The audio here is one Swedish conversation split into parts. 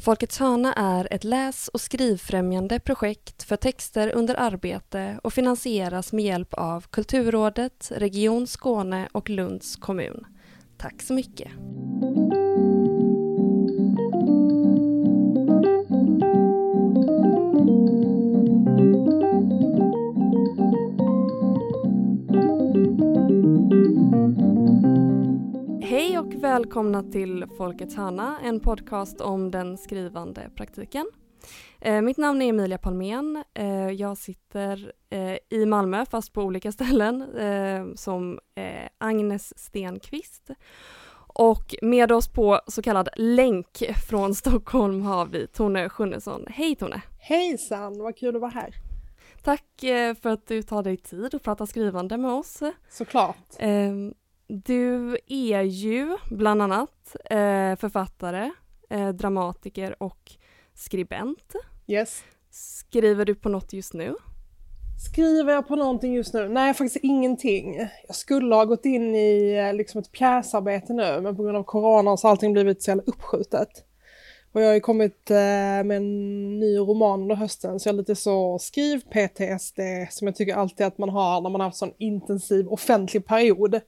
Folkets hörna är ett läs och skrivfrämjande projekt för texter under arbete och finansieras med hjälp av Kulturrådet, Region Skåne och Lunds kommun. Tack så mycket! Välkomna till Folkets hörna, en podcast om den skrivande praktiken. Eh, mitt namn är Emilia Palmén. Eh, jag sitter eh, i Malmö, fast på olika ställen, eh, som eh, Agnes Stenqvist. Och med oss på så kallad länk från Stockholm har vi Tone Schunnesson. Hej Tone! Hejsan, vad kul att vara här. Tack eh, för att du tar dig tid att prata skrivande med oss. Såklart. Du är ju bland annat eh, författare, eh, dramatiker och skribent. Yes. Skriver du på något just nu? Skriver jag på någonting just nu? Nej, faktiskt ingenting. Jag skulle ha gått in i eh, liksom ett pjäsarbete nu, men på grund av corona så har allting blivit så jävla uppskjutet. Och jag har ju kommit eh, med en ny roman under hösten, så jag är lite så skriv-PTSD som jag tycker alltid att man har när man har haft sån intensiv offentlig period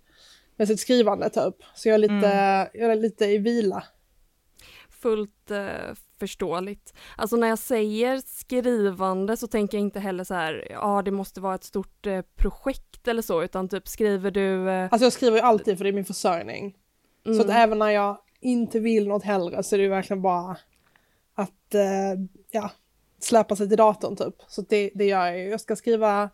med sitt skrivande typ. Så jag är lite, Mm. jag är lite i vila. Fullt eh, förståeligt. Alltså när jag säger skrivande så tänker jag inte heller så här, ja det måste vara ett stort eh, projekt eller så, utan typ skriver du... Eh, Alltså jag skriver ju alltid för det är min försörjning. Så att mm, även när jag inte vill något hellre så är det ju verkligen bara att ja, släppa sig till datorn typ. Så det, det gör jag ju. Jag ska skriva,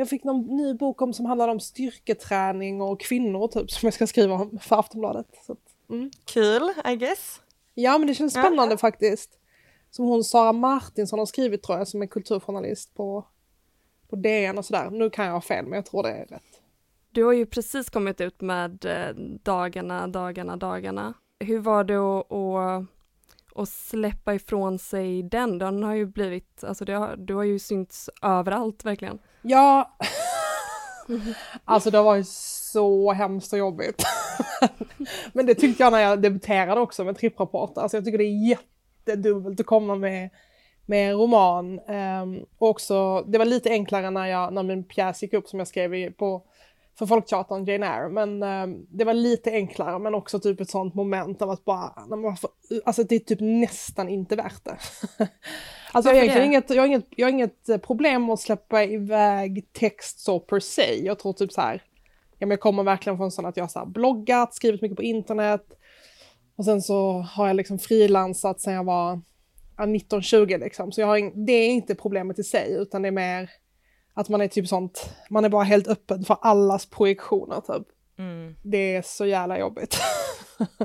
jag fick någon ny bok om som handlar om styrketräning och kvinnor typ som jag ska skriva om för Aftonbladet. Så mm. Kul, I guess. Ja men det känns Ja. spännande faktiskt. Som hon Sara Martinsson har skrivit tror jag som är kulturjournalist på, på DN och sådär. Nu kan jag ha fel men jag tror det är rätt. Du har ju precis kommit ut med eh, Dagarna, dagarna, dagarna. Hur var det att, att släppa ifrån sig den? Den har ju blivit, alltså det har, du har ju synts överallt verkligen. Ja, alltså det har varit så hemskt och jobbigt. Men det tyckte jag när jag debuterade också med tripprapport. Alltså jag tycker det är jättedubbelt att komma med, med en roman. Ehm, och också, det var lite enklare när, jag, när min pjäs gick upp som jag skrev i, på, för Folkteatern, Jane Eyre. Men ehm, det var lite enklare men också typ ett sånt moment av att bara, när man får, alltså det är typ nästan inte värt det. Alltså jag har, egentligen inget, jag, har inget, jag har inget eh, problem med att släppa iväg text så per se. Jag tror typ så här, ja, men jag kommer verkligen från sån att jag har bloggat, skrivit mycket på internet. Och sen så har jag liksom frilansat sen jag var ja, 19-20 liksom. Så jag har ing, det är inte problemet i sig utan det är mer att man är typ sånt, man är bara helt öppen för allas projektioner typ. Mm, Det är så jävla jobbigt.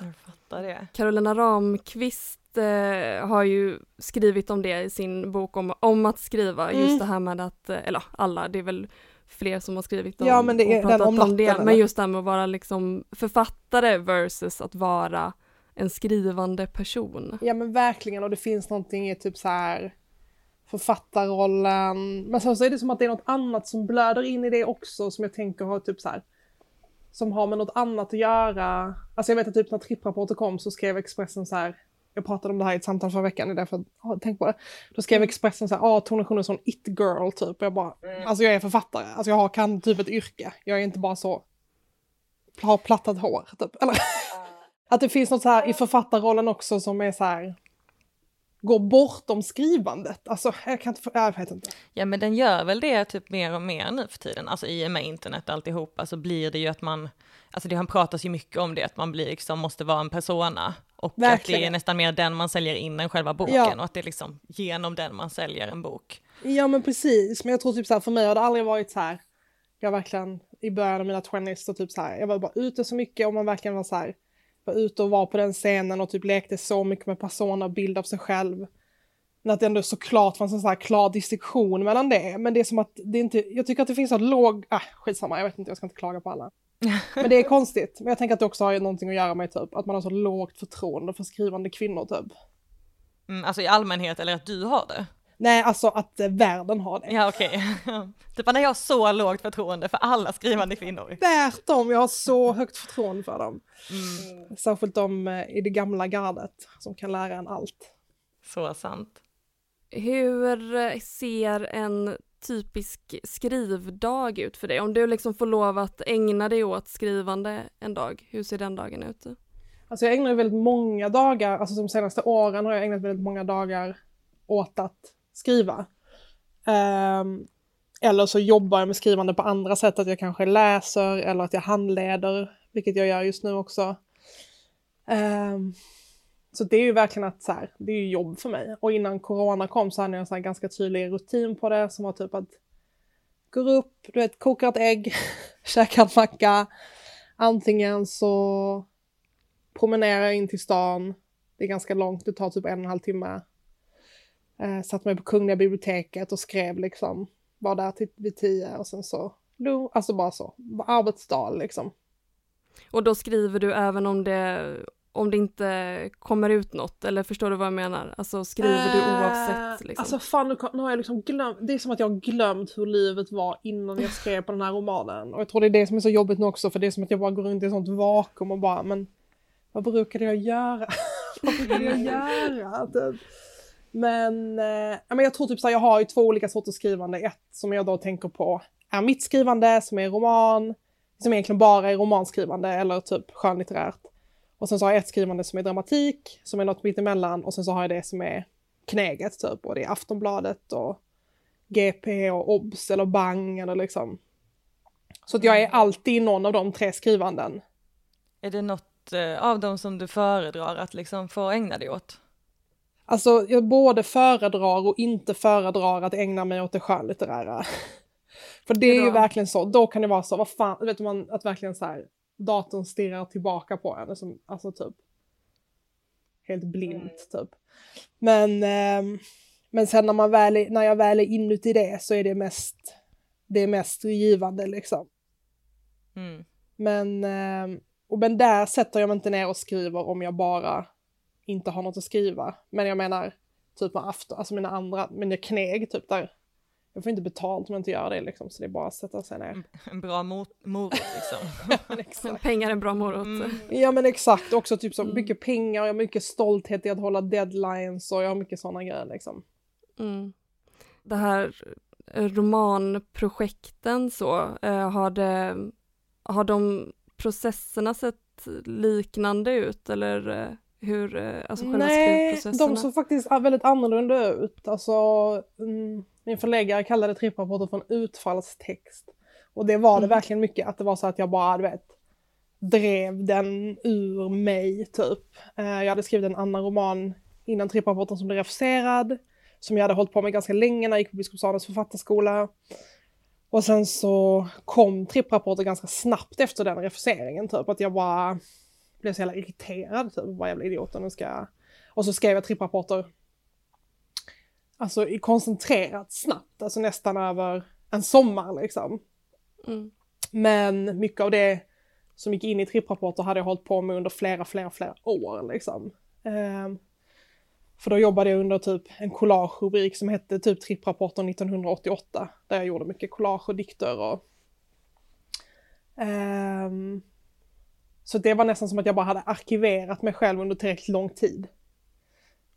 jag fattar det. Carolina Ramqvist eh, har ju skrivit om det i sin bok om, om att skriva, just Mm. det här med att, eh, eller alla, det är väl fler som har skrivit om, Ja, men det är och den pratat om om det, natten, men just det här med att vara liksom författare versus att vara en skrivande person. Ja men verkligen och det finns någonting i typ så här författarrollen. Men sen så är det som att det är något annat som blöder in i det också som jag tänker har typ så här som har med något annat att göra. Alltså jag vet att typ när tripprapporter kom så skrev Expressen så här jag pratade om det här i ett samtal förra veckan, det är därför jag har tänkt på det. Då skrev Expressen så här, ah, Tone Schunnesson, it girl, typ. Och jag bara, alltså jag är författare, alltså jag har, kan typ ett yrke. Jag är inte bara så, har plattat hår, typ. Eller, att det finns något så här i författarrollen också som är så här, går bortom skrivandet. Alltså, jag kan inte, få- jag vet inte. Ja men den gör väl det typ mer och mer nu för tiden, alltså i och med internet och alltihopa så blir det ju att man, alltså det han pratas ju mycket om det, att man blir liksom, måste vara en persona och att det är Verkligen. nästan mer den man säljer in än själva boken Ja. och att det är liksom genom den man säljer en bok. Ja men precis, men jag tror typ så här, för mig har det aldrig varit så här, jag verkligen i början av mina 20s så typ så här, jag var bara ute så mycket och man verkligen var så här, var ute och var på den scenen och typ lekte så mycket med persona och bild av sig själv. Men att det ändå såklart fanns en så här klar distinktion mellan det, men det är som att det inte, jag tycker att det finns så låg, ah skitsamma, jag vet inte, jag ska inte klaga på alla. Men det är konstigt, men jag tänker att det också har någonting att göra med typ att man har så lågt förtroende för skrivande kvinnor typ. Mm, alltså i allmänhet eller att du har det. Nej, alltså att världen har det. Ja okej. typ när jag har så lågt förtroende för alla skrivande kvinnor. Tvärtom, jag har så högt förtroende för dem. Särskilt de eh, i det gamla gardet som kan lära en allt. Så sant. Hur eh, ser en typisk skrivdag ut för dig? Om du liksom får lov att ägna dig åt skrivande en dag, hur ser den dagen ut? Alltså jag ägnar väldigt många dagar, alltså de senaste åren har jag ägnat väldigt många dagar åt att skriva. Um, eller så jobbar jag med skrivande på andra sätt, att jag kanske läser eller att jag handleder, vilket jag gör just nu också. Um, så det är ju verkligen att så här, det är ju jobb för mig. Och innan corona kom så hade jag en så här ganska tydlig rutin på det som var typ att går upp, du vet, kokar ett ägg, käkar en macka. Antingen så promenerar jag in till stan. Det är ganska långt, det tar typ en och en halv timme. Eh, satt mig på Kungliga biblioteket och skrev liksom. Var där till vid tio och sen så, alltså bara så, arbetsdag liksom. Och då skriver du även om det, om det inte kommer ut något, eller förstår du vad jag menar? Alltså skriver du oavsett? Liksom? Alltså fan nu har jag liksom glömt, det är som att jag har glömt hur livet var innan jag skrev på den här romanen. Och jag tror det är det som är så jobbigt nu också, för det är som att jag bara går runt i ett sånt vakuum och bara, men vad brukade jag göra? vad brukade jag göra? Typ. Men, eh, men jag tror typ såhär, jag har ju två olika sorters skrivande. Ett som jag då tänker på är mitt skrivande, som är roman, som egentligen bara är romanskrivande eller typ skönlitterärt. Och sen så har jag ett skrivande som är dramatik, som är något mittemellan och sen så har jag det som är knäget typ och det är Aftonbladet och GP och OBS eller Bang eller liksom. Så att jag är alltid i någon av de tre skrivanden. Är det något eh, av dem som du föredrar att liksom få ägna dig åt? Alltså jag både föredrar och inte föredrar att ägna mig åt det skönlitterära. För det är ju verkligen så, då kan det vara så, vad fan, vet man, att verkligen så här, datorn stirrar tillbaka på en, som, alltså typ helt blint typ. Men, ehm, men sen när, man väl är, när jag väl är inuti det så är det mest, det är mest givande liksom. Mm. Men, ehm, och men där sätter jag mig inte ner och skriver om jag bara inte har något att skriva. Men jag menar, typ med afton, alltså mina andra, mina kneg typ där. Jag får inte betalt om jag inte gör det liksom, så det är bara att sätta sig ner. En bra mot- morot liksom. Men exakt. Pengar är en bra morot. Mm. Ja men exakt, också typ så Mm. mycket pengar, jag har mycket stolthet i att hålla deadlines och jag har mycket sådana grejer liksom. Mm. Det här romanprojekten så, eh, har, det, har de processerna sett liknande ut eller eh, hur, eh, alltså själva Nej, de såg faktiskt väldigt annorlunda ut. Alltså, mm, min förläggare kallade tripprapporter för en utfallstext. Och det var det Mm. verkligen mycket, att det var så att jag bara, du vet, drev den ur mig typ. Eh, jag hade skrivit en annan roman innan tripprapporten som blev refuserad, som jag hade hållit på med ganska länge när jag gick på Biskopsstadens författarskola. Och sen så kom tripprapporter ganska snabbt efter den refuseringen typ, att jag bara blev så jävla irriterad typ, vad jävla idioten nu ska. Och så skrev jag tripprapporter alltså i koncentrerat snabbt, alltså nästan över en sommar liksom. Mm. Men mycket av det som gick in i tripprapporter hade jag hållit på med under flera, flera, flera år liksom. Ehm, för då jobbade jag under typ en collage-rubrik som hette typ tripprapporter 1988, där jag gjorde mycket collage och dikter och... Ehm, så det var nästan som att jag bara hade arkiverat mig själv under tillräckligt lång tid.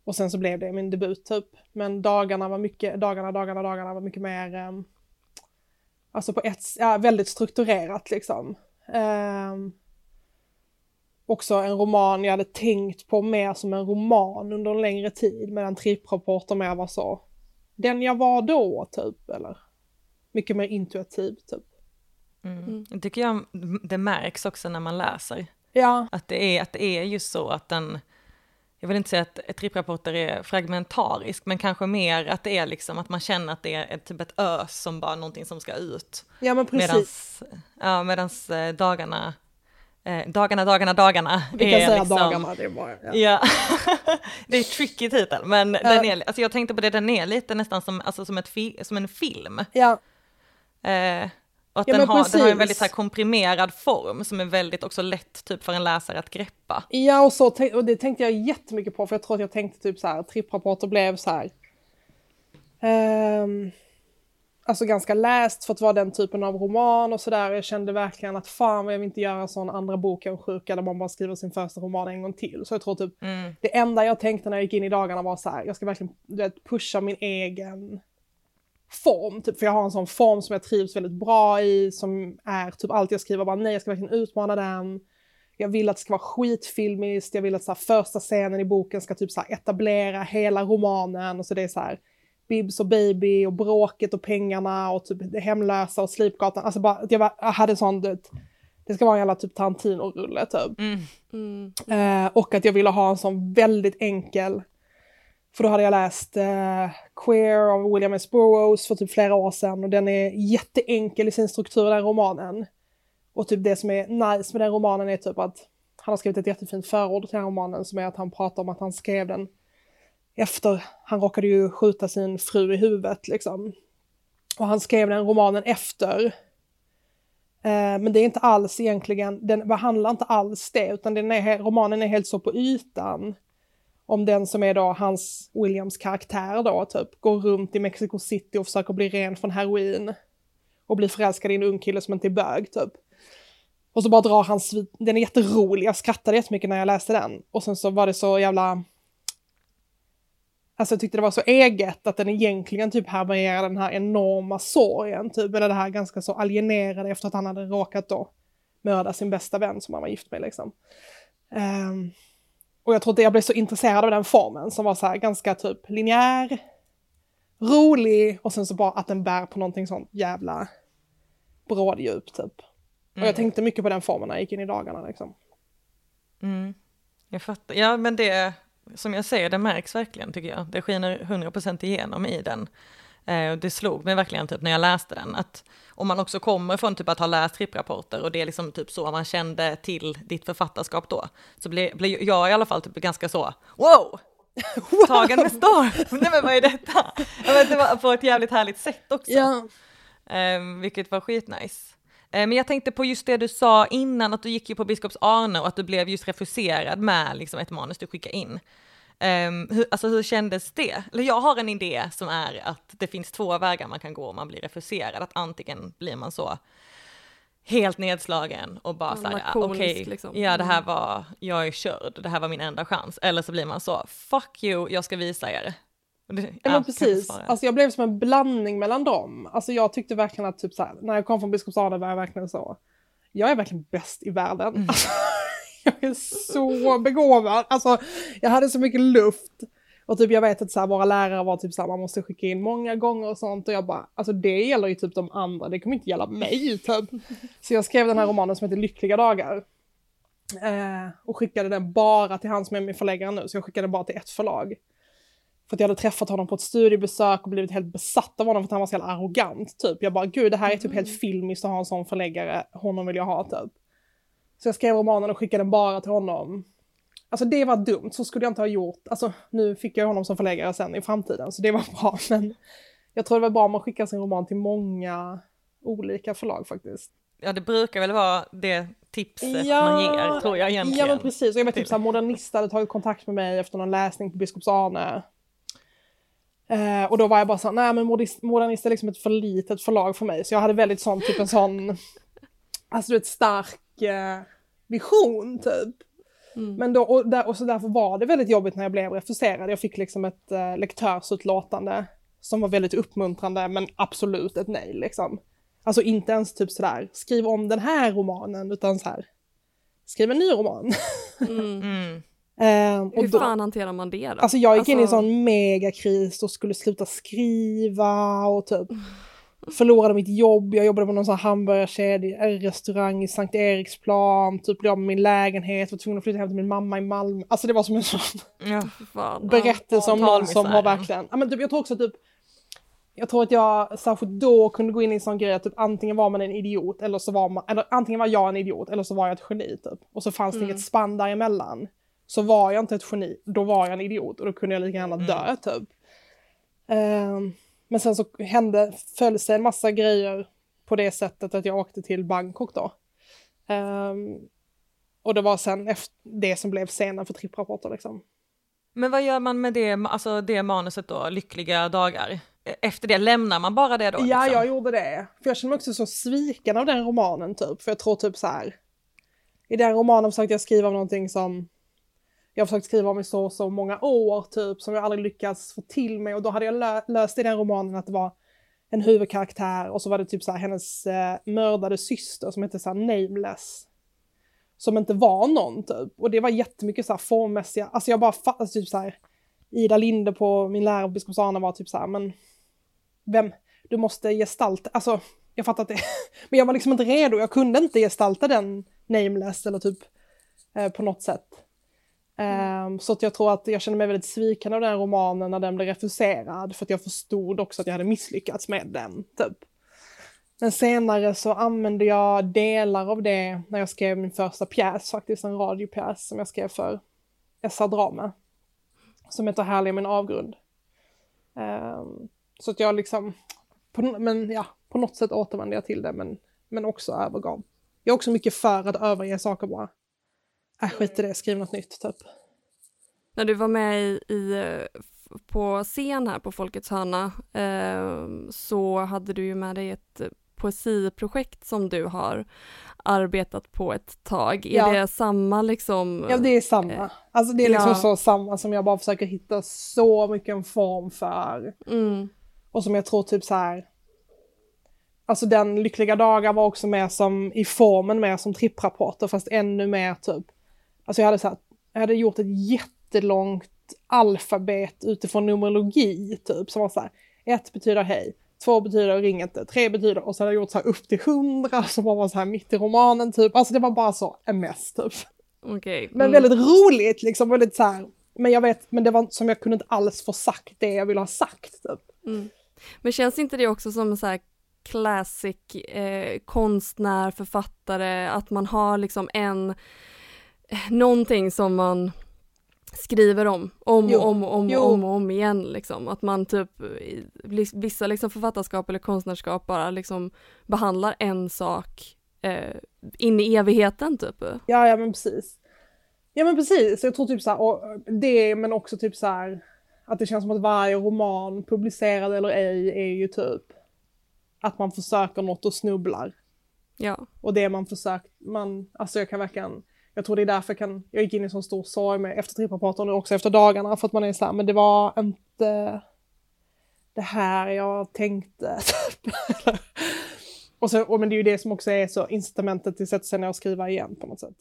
Och sen så blev det min debut typ. Men dagarna var mycket, dagarna, dagarna, dagarna var mycket mer, ehm, alltså på ett, ja, väldigt strukturerat liksom. Ehm, också en roman jag hade tänkt på mer som en roman under en längre tid, medan tripprapporter mer var så, den jag var då typ, eller mycket mer intuitiv typ. Mm. Mm. Det tycker jag det märks också när man läser. Ja, Att det är, att det är just så att den, jag vill inte säga att ett tripprapporter är fragmentarisk, men kanske mer att det är liksom att man känner att det är ett, typ ett ös som bara någonting som ska ut. ja men precis. Medans, ja, medans eh, dagarna, eh, dagarna, dagarna, dagarna Vi kan är säga liksom, dagarna, det är bara... Ja. Ja, det är tricky titel, men Ja. den är, alltså jag tänkte på det, den är lite nästan som, alltså som, ett fi, som en film. ja. Eh, och att Ja, den, har, den har en väldigt så komprimerad form som är väldigt också lätt typ för en läsare att greppa. Ja, och, så, och det tänkte jag jättemycket på, för jag tror att jag tänkte typ så här, tripprapporter blev så här. Um, alltså ganska läst för att vara den typen av roman och sådär. Jag kände verkligen att fan vad jag vill inte göra sån andra bok om sjuka där man bara skriver sin första roman en gång till. Så jag tror typ mm. det enda jag tänkte när jag gick in i dagarna var så här, jag ska verkligen vet, pusha min egen form, typ, för jag har en sån form som jag trivs väldigt bra i, som är typ allt jag skriver, bara nej jag ska verkligen utmana den. Jag vill att det ska vara skitfilmiskt, jag vill att så här, första scenen i boken ska typ så här, etablera hela romanen och så det är så här Bibs och Baby och bråket och pengarna och typ det hemlösa och Slipgatan. Alltså bara att jag, var, jag hade sån, det, det ska vara en jävla typ Tarantino-rulle typ. Mm. Mm. Eh, och att jag ville ha en sån väldigt enkel, för då hade jag läst eh, Queer av William S. Burroughs för typ flera år sedan och den är jätteenkel i sin struktur, den romanen. Och typ det som är nice med den romanen är typ att han har skrivit ett jättefint förord till den romanen som är att han pratar om att han skrev den efter, han råkade ju skjuta sin fru i huvudet liksom. Och han skrev den romanen efter. Eh, men det är inte alls egentligen, den behandlar inte alls det, utan den är, romanen är helt så på ytan. Om den som är då hans, Williams karaktär då, typ, går runt i Mexico City och försöker bli ren från heroin. Och blir förälskad i en ung kille som inte är bög, typ. Och så bara drar han, den är jätterolig, jag skrattade jättemycket när jag läste den. Och sen så var det så jävla Alltså jag tyckte det var så eget att den egentligen typ härbärgerar den här enorma sorgen, typ, eller det här ganska så alienerade efter att han hade råkat då mörda sin bästa vän som han var gift med liksom. Um, och jag tror att jag blev så intresserad av den formen som var så här ganska typ linjär, rolig och sen så bara att den bär på någonting sånt jävla bråddjup typ. Mm. Och jag mm. tänkte mycket på den formen när jag gick in i dagarna liksom. Mm. Jag fattar, ja men det, som jag säger, det märks verkligen tycker jag. Det skiner 100% igenom i den. Eh, det slog mig verkligen typ när jag läste den, att om man också kommer från typ att ha läst tripprapporter och det är liksom typ så man kände till ditt författarskap då, så blir, blir jag i alla fall typ ganska så, wow! Tagen med storm! Nej men vad är detta? Vet, det var på ett jävligt härligt sätt också. Ja. Eh, vilket var skitnice. Eh, men jag tänkte på just det du sa innan, att du gick ju på Biskops Arne och att du blev just refuserad med liksom ett manus du skickade in. Um, hur, alltså hur kändes det? Eller jag har en idé som är att det finns två vägar man kan gå om man blir refuserad. Att antingen blir man så helt nedslagen och bara ja, såhär, okej, okay, liksom. ja det här mm. var, jag är körd, det här var min enda chans. Eller så blir man så, fuck you, jag ska visa er. Det, ja, men precis, alltså jag blev som en blandning mellan dem. Alltså jag tyckte verkligen att typ såhär, när jag kom från Biskopsgården var jag verkligen så, jag är verkligen bäst i världen. Mm. jag är så begåvad, alltså jag hade så mycket luft. Och typ jag vet att så här, våra lärare var typ så här, man måste skicka in många gånger och sånt och jag bara, alltså det gäller ju typ de andra, det kommer inte gälla mig typ. Så jag skrev den här romanen som heter Lyckliga dagar. Eh, och skickade den bara till han som är min förläggare nu, så jag skickade bara till ett förlag. För att jag hade träffat honom på ett studiebesök och blivit helt besatt av honom för att han var så jävla arrogant. Typ. Jag bara, gud det här är typ helt mm. filmiskt att ha en sån förläggare, honom vill jag ha typ. Så jag skrev romanen och skickade den bara till honom. Alltså det var dumt, så skulle jag inte ha gjort. Alltså nu fick jag honom som förläggare sen i framtiden, så det var bra. Men jag tror det var bra om man skickar sin roman till många olika förlag faktiskt. Ja, det brukar väl vara det tipset ja, man ger, tror jag egentligen. Ja, men precis. Och jag vet typ såhär, Modernista hade tagit kontakt med mig efter någon läsning på Biskops Arne. Eh, och då var jag bara så nej men Modernist är liksom ett för litet förlag för mig. Så jag hade väldigt sån, typ en sån, alltså du vet stark eh, vision typ. Mm. Men då, och, där, och så därför var det väldigt jobbigt när jag blev refuserad. Jag fick liksom ett eh, lektörsutlåtande som var väldigt uppmuntrande men absolut ett nej liksom. Alltså inte ens typ sådär, skriv om den här romanen utan så här, skriv en ny roman. Mm. mm. Eh, Hur då, fan hanterar man det då? Alltså jag gick alltså... in i en alltså- sån megakris och skulle sluta skriva och typ förlorade mitt jobb. Jag jobbade på någon sån här hamburgarkedja, restaurang i Sankt Eriksplan, typ blev av med min lägenhet, var tvungen att flytta hem till min mamma i Malmö. Alltså det var som en sån ja, fan. berättelse ja, om någon som har verkligen, ja men typ, jag tror också typ jag tror att jag särskilt då kunde gå in i en sån grej att typ antingen var man en idiot eller så var man, eller antingen var jag en idiot eller så var jag ett geni typ. Och så fanns det mm. inget spann däremellan så var jag inte ett geni, då var jag en idiot och då kunde jag lika gärna dö mm. typ. Um, men sen så hände, föll sig en massa grejer på det sättet att jag åkte till Bangkok då. Um, och det var sen efter det som blev scenen för tripprapporter liksom. Men vad gör man med det, alltså det manuset då, Lyckliga dagar? efter det, lämnar man bara det då? Ja, liksom? jag gjorde det. För jag känner mig också så sviken av den romanen typ. För jag tror typ så här. I den romanen försökte jag skriva om någonting som jag har försökt skriva om i så så många år typ. Som jag aldrig lyckats få till mig. Och då hade jag lö löst i den romanen att det var en huvudkaraktär och så var det typ så här hennes eh, mördade syster som hette så här nameless. Som inte var någon typ. Och det var jättemycket så här formmässiga, alltså jag bara fattade alltså typ så här. Ida Linde på min lärare på Biskopsgården var typ så här, men vem, du måste gestalta, alltså jag fattar att det, men jag var liksom inte redo, jag kunde inte gestalta den nameless eller typ eh, på något sätt. Mm. så att jag tror att jag kände mig väldigt sviken av den romanen när den blev refuserad för att jag förstod också att jag hade misslyckats med den. Typ. Men senare så använde jag delar av det när jag skrev min första pjäs, faktiskt en radiopjäs som jag skrev för SR Drama. Som heter Härliga min avgrund. Ehm, så att jag liksom, på, men ja, på något sätt återvände jag till det men, men också övergav. Jag är också mycket för att överge saker bara. Äh, skit i det, skriv något nytt typ. När du var med i, i på scen här på Folkets hörna eh, så hade du ju med dig ett poesiprojekt som du har arbetat på ett tag. Är Ja. det samma liksom? Ja, det är samma. Alltså det är liksom ja. så samma som jag bara försöker hitta så mycket en form för. Mm, Och som jag tror typ så här. Alltså den Lyckliga dagar var också med som i formen mer som tripprapporter fast ännu mer typ. Alltså jag hade så här, jag hade gjort ett jättelångt alfabet utifrån numerologi typ som var så här. Ett betyder hej, två betyder ring inte, tre betyder och så hade jag gjort så här upp till hundra som var så här mitt i romanen typ. Alltså det var bara så mess typ. Okej. Men Mm. väldigt roligt liksom, väldigt så här. Men jag vet, men det var som jag kunde inte alls få sagt det jag ville ha sagt typ. Mm. Men känns inte det också som så här classic eh, konstnär, författare, att man har liksom en, någonting som man skriver om, om Jo, och om och om, jo. om och om igen liksom. Att man typ, vissa liksom författarskap eller konstnärskap bara liksom behandlar en sak eh, in i evigheten typ. Ja, ja men precis. Ja men precis, jag tror typ så här, och det men också typ så här att det känns som att varje roman, publicerad eller ej, är ju typ att man försöker något och snubblar. Ja. Och det man försökt, man, alltså jag kan verkligen, jag tror det är därför jag kan, jag gick in i sån stor sorg med efter tripprapporten och också efter dagarna för att man är så här, men det var inte det här jag tänkte. och så, och men det är ju det som också är så incitamentet till att sätta sig ner och skriva igen på något sätt.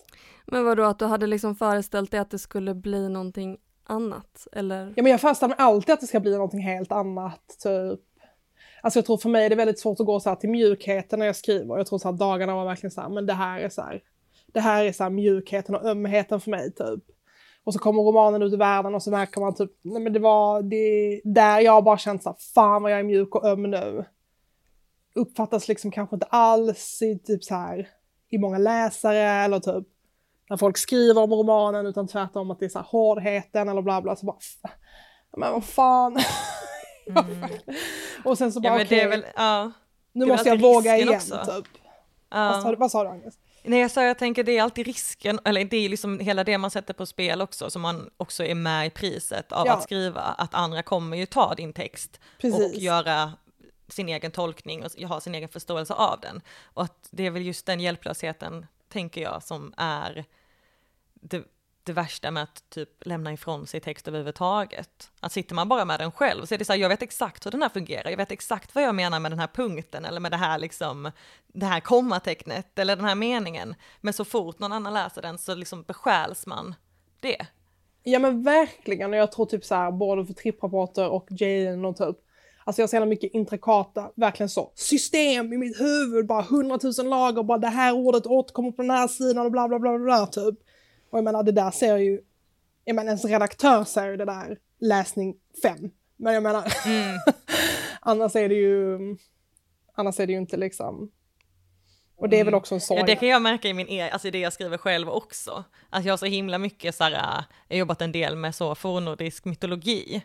Men vadå att du hade liksom föreställt dig att det skulle bli någonting annat eller? Ja men jag föreställer mig alltid att det ska bli någonting helt annat, typ. Alltså jag tror för mig är det väldigt svårt att gå så här till mjukheten när jag skriver. Jag tror så här dagarna var verkligen så här, men det här är så här. Det här är så här mjukheten och ömheten för mig typ. Och så kommer romanen ut i världen och så märker man typ, nej men det var det där jag bara känt så här, fan vad jag är mjuk och öm nu. Uppfattas liksom kanske inte alls i typ så här i många läsare eller typ när folk skriver om romanen utan tvärtom att det är så här hårdheten eller bla bla så bara men vad fan. och sen så bara Ja men det är väl, ja. nu det måste jag våga igen också. typ. Vad, sa, ja. vad sa du Agnes? Nej jag sa jag tänker det är alltid risken, eller det är liksom hela det man sätter på spel också, som man också är med i priset av Ja. att skriva, att andra kommer ju ta din text Precis. och göra sin egen tolkning och ha sin egen förståelse av den. Och att det är väl just den hjälplösheten, tänker jag, som är det, det värsta med att typ lämna ifrån sig text överhuvudtaget. Att sitter man bara med den själv så är det så här, jag vet exakt hur den här fungerar, jag vet exakt vad jag menar med den här punkten eller med det här liksom, det här kommatecknet eller den här meningen. Men så fort någon annan läser den så liksom besjäls man det. Ja men verkligen och jag tror typ så här både för tripprapporter och JN och typ Alltså jag ser mycket intrikata, verkligen så, system i mitt huvud, bara hundratusen lager, bara det här ordet återkommer på den här sidan och bla bla bla bla, bla typ. Och jag menar det där ser ju, jag menar ens redaktör säger ju det där, läsning fem. Men jag menar, annars är det ju, annars är det ju inte liksom, och det är väl också en sorg. Ja, det kan jag märka i min e alltså i det jag skriver själv också. Att jag har så himla mycket så här, äh, jag har jobbat en del med så fornnordisk mytologi.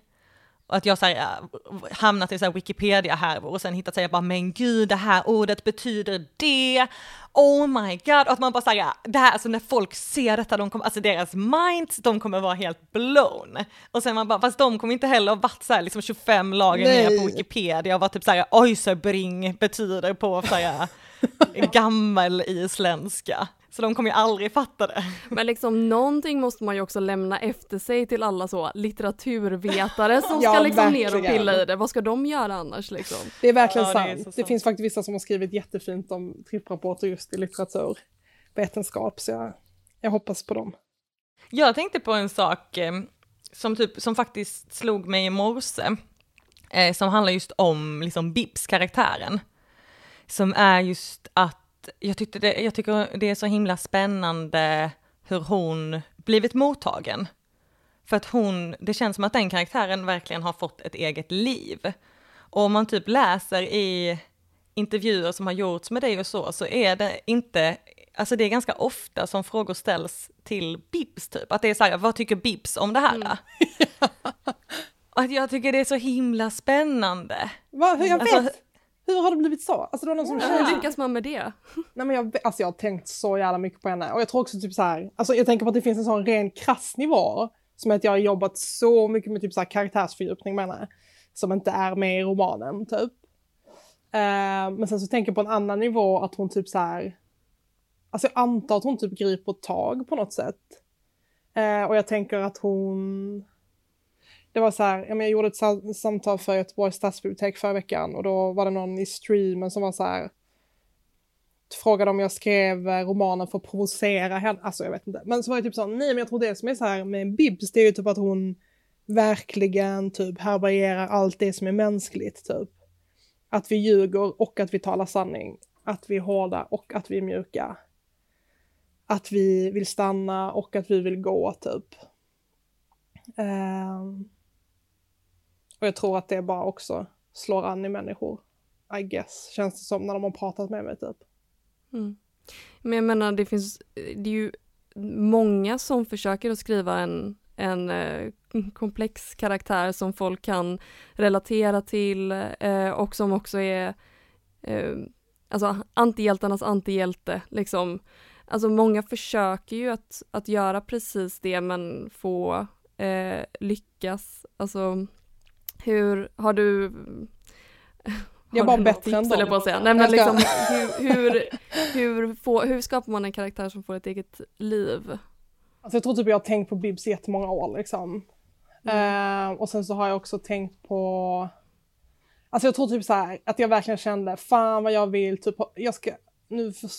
Och att jag så här, äh, hamnat i så här Wikipedia-härvor och sen hittat säga bara men gud det här ordet betyder det, oh my god, och att man bara säger det här, alltså när folk ser detta, de kommer, alltså deras minds, de kommer vara helt blown. Och sen man bara, fast de kommer inte heller ha varit så här liksom 25 lager ner på Wikipedia och varit typ så här, ojsebring betyder på så här gammal isländska. Så de kommer ju aldrig fatta det. Men liksom någonting måste man ju också lämna efter sig till alla så litteraturvetare som Ja, ska liksom ner och verkligen. pilla i det. Vad ska de göra annars liksom? Det är verkligen Ja, det är sant. Det, sant. finns faktiskt vissa som har skrivit jättefint om tripprapporter just i litteraturvetenskap, så jag, jag hoppas på dem. Jag tänkte på en sak eh, som, typ, som faktiskt slog mig i morse, eh, som handlar just om liksom Bibs karaktären. Som är just att jag, tyckte det, jag tycker det är så himla spännande hur hon blivit mottagen. För att hon, det känns som att den karaktären verkligen har fått ett eget liv. Och om man typ läser i intervjuer som har gjorts med dig och så, så är det inte, alltså det är ganska ofta som frågor ställs till Bibs typ, att det är så här, vad tycker Bibs om det här? Och att jag tycker det är så himla spännande. Va, jag vet! Alltså- hur har det blivit så? Alltså det var någon som Hur kände... lyckas man med det? Nej, men jag, alltså jag har tänkt så jävla mycket på henne. Och jag tror också typ så här, alltså jag tänker på att det finns en sån ren krass nivå. Som att jag har jobbat så mycket med typ så här karaktärsfördjupning med henne. Som inte är med i romanen typ. Eh, men sen så tänker jag på en annan nivå att hon typ så här. Alltså jag antar att hon typ griper tag på något sätt. Eh, och jag tänker att hon det var så här, jag gjorde ett samtal för Göteborgs stadsbibliotek förra veckan och då var det någon i streamen som var så här frågade om jag skrev eh, romanen för att provocera henne, alltså jag vet inte. Men så var jag typ så, här... nej men jag tror det som är så här med Bibs, det är ju typ att hon verkligen typ härbärgerar allt det som är mänskligt typ. Att vi ljuger och att vi talar sanning. Att vi är hårda och att vi är mjuka. Att vi vill stanna och att vi vill gå typ. Um och jag tror att det bara också slår an i människor. I guess, känns det som när de har pratat med mig typ. Mm. Men jag menar, det finns, det är ju många som försöker att skriva en, en eh, komplex karaktär som folk kan relatera till eh, och som också är eh, alltså antihjältarnas antihjälte liksom. Alltså många försöker ju att, att göra precis det men få eh, lyckas. Alltså hur har du Jag har bara bättre än dem. på att säga. Nej men liksom hur, hur, hur, får, hur skapar man en karaktär som får ett eget liv? Alltså jag tror typ jag har tänkt på Bibs i jättemånga år liksom. Mm. Eh, och sen så har jag också tänkt på... Alltså jag tror typ så här att jag verkligen kände, fan vad jag vill, typ, jag ska... Nu för,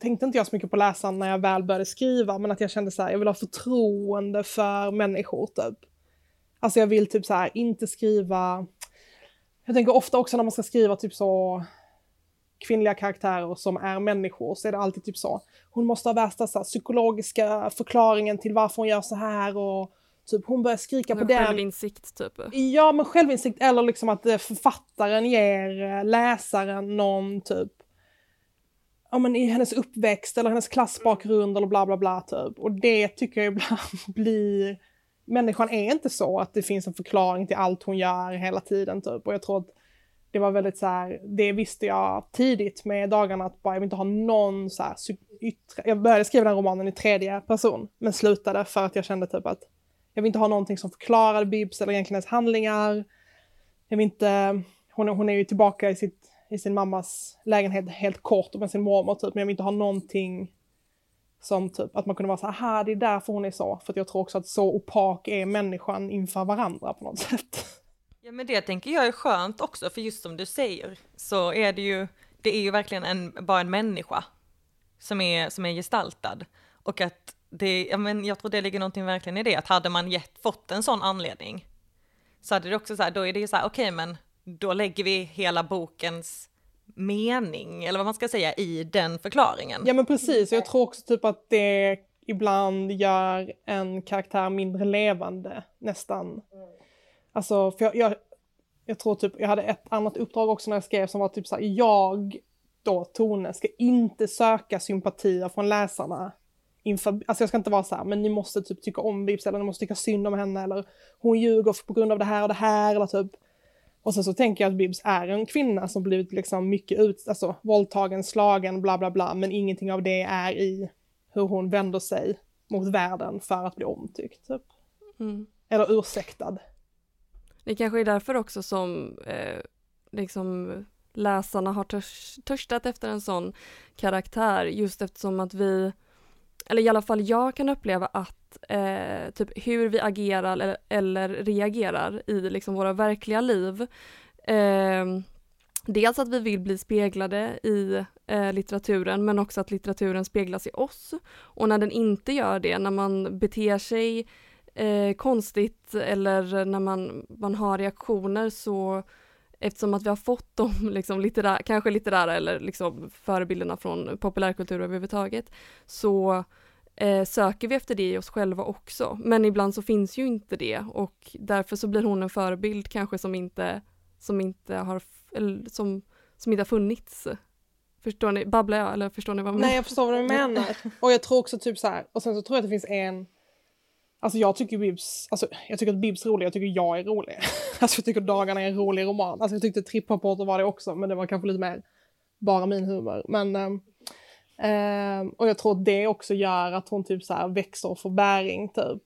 tänkte inte jag så mycket på läsaren när jag väl började skriva, men att jag kände så här, jag vill ha förtroende för människor typ. Alltså jag vill typ så här, inte skriva... Jag tänker ofta också när man ska skriva typ så kvinnliga karaktärer som är människor så är det alltid typ så. Hon måste ha värsta så här, psykologiska förklaringen till varför hon gör så här och typ hon börjar skrika på den. Självinsikt typ. Ja, men självinsikt eller liksom att eh, författaren ger eh, läsaren någon typ ja men i hennes uppväxt eller hennes klassbakgrund eller bla bla bla typ. Och det tycker jag ibland blir, människan är inte så att det finns en förklaring till allt hon gör hela tiden typ. Och jag tror att det var väldigt så här, det visste jag tidigt med dagarna att bara jag vill inte ha någon så här yttre, jag började skriva den romanen i tredje person men slutade för att jag kände typ att jag vill inte ha någonting som förklarar Bibs eller egentligen hennes handlingar. Jag vill inte, hon, hon är ju tillbaka i, sitt, i sin mammas lägenhet helt kort och med sin mormor typ, men jag vill inte ha någonting som typ att man kunde vara så här, det är därför hon är så. För att jag tror också att så opak är människan inför varandra på något sätt. Ja men det tänker jag är skönt också, för just som du säger så är det ju, det är ju verkligen en, bara en människa som är, som är gestaltad. Och att det, ja men jag tror det ligger någonting verkligen i det, att hade man gett, fått en sån anledning så hade det också så här, då är det ju så här, okej men då lägger vi hela bokens mening, eller vad man ska säga, i den förklaringen. Ja men precis, jag tror också typ att det ibland gör en karaktär mindre levande nästan. Alltså, för jag, jag, jag tror typ, jag hade ett annat uppdrag också när jag skrev som var typ så här, jag då, Tone, ska inte söka sympatier från läsarna inför, alltså jag ska inte vara så här, men ni måste typ tycka om Vips eller ni måste tycka synd om henne eller hon ljuger på grund av det här och det här eller typ. Och sen så tänker jag att Bibs är en kvinna som blivit liksom mycket ut, alltså våldtagen, slagen, bla bla bla, men ingenting av det är i hur hon vänder sig mot världen för att bli omtyckt. Typ. Mm. Eller ursäktad. Det kanske är därför också som eh, liksom läsarna har törs törstat efter en sån karaktär just eftersom att vi, eller i alla fall jag kan uppleva att eh, typ hur vi agerar eller, eller reagerar i liksom våra verkliga liv eh, Dels att vi vill bli speglade i eh, litteraturen men också att litteraturen speglas i oss. Och när den inte gör det, när man beter sig eh, konstigt eller när man, man har reaktioner så eftersom att vi har fått de liksom litterära, kanske litterära eller liksom förebilderna från populärkultur överhuvudtaget så eh, söker vi efter det i oss själva också. Men ibland så finns ju inte det och därför så blir hon en förebild kanske som inte, som inte har, eller som, som inte har funnits. Förstår ni, babblar jag eller förstår ni vad jag menar? Nej jag förstår vad du menar. Och jag tror också typ så här, och sen så tror jag att det finns en Alltså jag tycker Bibs, alltså jag tycker att Bibs är rolig, jag tycker jag är rolig. Alltså jag tycker Dagarna är en rolig roman. Alltså jag tyckte Tripprapporter var det också, men det var kanske lite mer bara min humor. Men, eh, och jag tror att det också gör att hon typ så här växer och får bäring typ.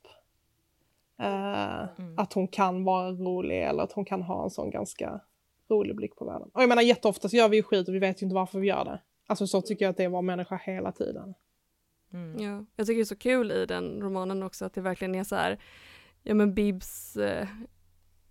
Eh, mm. Att hon kan vara rolig eller att hon kan ha en sån ganska rolig blick på världen. Och jag menar jätteofta så gör vi ju skit och vi vet ju inte varför vi gör det. Alltså så tycker jag att det är vara människa hela tiden. Mm. Ja, jag tycker det är så kul i den romanen också att det verkligen är så här, ja men Bibs, eh,